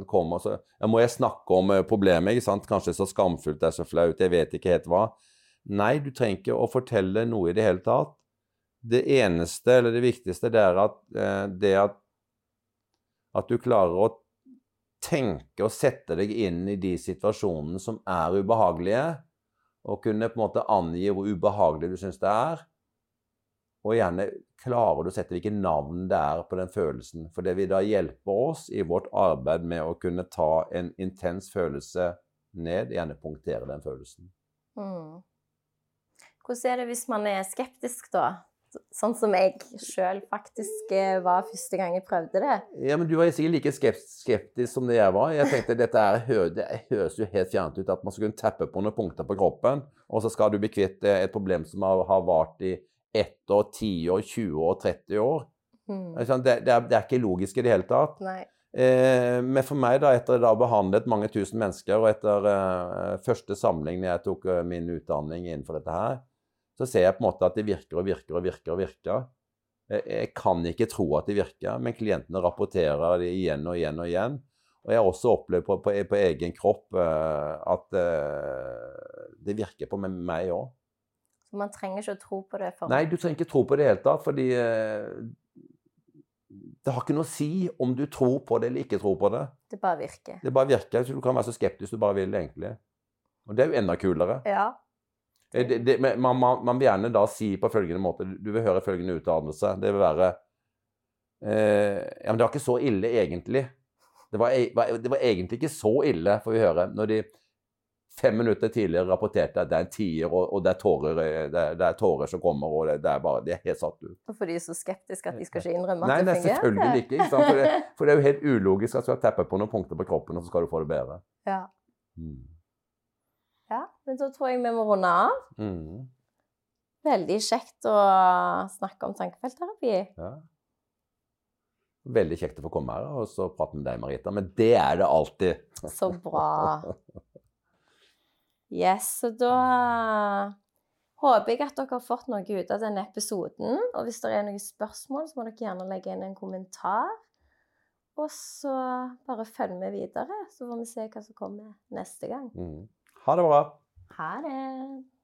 Kom, altså, jeg må jeg snakke om uh, problemet? ikke sant? Kanskje så skamfullt, det er så flaut, jeg vet ikke helt hva. Nei, du trenger ikke å fortelle noe i det hele tatt. Det eneste, eller det viktigste, det er at, eh, det at, at du klarer å tenke og sette deg inn i de situasjonene som er ubehagelige, og kunne på en måte angi hvor ubehagelig du syns det er. Og gjerne klarer du å sette hvilke navn det er på den følelsen. For det vil da hjelpe oss i vårt arbeid med å kunne ta en intens følelse ned, gjerne punktere den følelsen. Mm. Hvordan er det hvis man er skeptisk, da? Sånn som jeg sjøl faktisk eh, var første gang jeg prøvde det. Ja, men Du var sikkert like skeptisk som det jeg var. Jeg tenkte dette er, Det høres jo helt fjernt ut at man skal kunne tappe på noen punkter på kroppen, og så skal du bli kvitt et problem som har, har vart i ett år, ti år, 20 år, 30 år. Mm. Det, det, er, det, er, ikke logisk i det hele tatt. Eh, men for meg, da, etter å ha behandlet mange tusen mennesker, og etter eh, første samling når jeg tok uh, min utdanning innenfor dette her, så ser jeg på en måte at det virker og virker og virker. og virker. Jeg, jeg kan ikke tro at det virker, men klientene rapporterer det igjen og igjen og igjen. Og jeg har også opplevd på, på, på egen kropp uh, at uh, det virker på meg òg. Så man trenger ikke å tro på det? For... Nei, du trenger ikke tro på det i det hele tatt. Fordi uh, det har ikke noe å si om du tror på det eller ikke tror på det. Det bare virker. Det bare virker. Så du kan være så skeptisk du bare vil, egentlig. Og det er jo enda kulere. Ja. Eh, det, det, man, man, man, vil gjerne da si på følgende måte Du vil høre følgende utdannelse. Det vil være eh, Ja, men det var ikke så ille, egentlig. Det var, e, det var egentlig ikke så ille, får vi høre. når de fem minutter tidligere rapporterte at det er en tier, og, og det, er tårer, det, er, det, er tårer, som kommer, og det, er bare, de er helt satt ut. For de er så skeptiske at de skal ikke innrømme at nei, det fungerer? Nei, selvfølgelig ikke. ikke for, det, for, det, er jo helt ulogisk at du skal teppe på noen punkter på kroppen, og så skal du få det bedre. Ja. Mm. Ja, men da tror jeg vi må runde av. Mm. Veldig kjekt å snakke om tankefeltterapi. Ja. Veldig kjekt å få komme her og så prate med deg, Marita. Men det er det alltid. Så bra. Yes, så da håper jeg at dere har fått noe ut av denne episoden. Og hvis det er noen spørsmål, så må dere gjerne legge inn en kommentar. Og så bare følg med videre, så får vi se hva som kommer neste gang. Mm. Ha det bra. Ha det.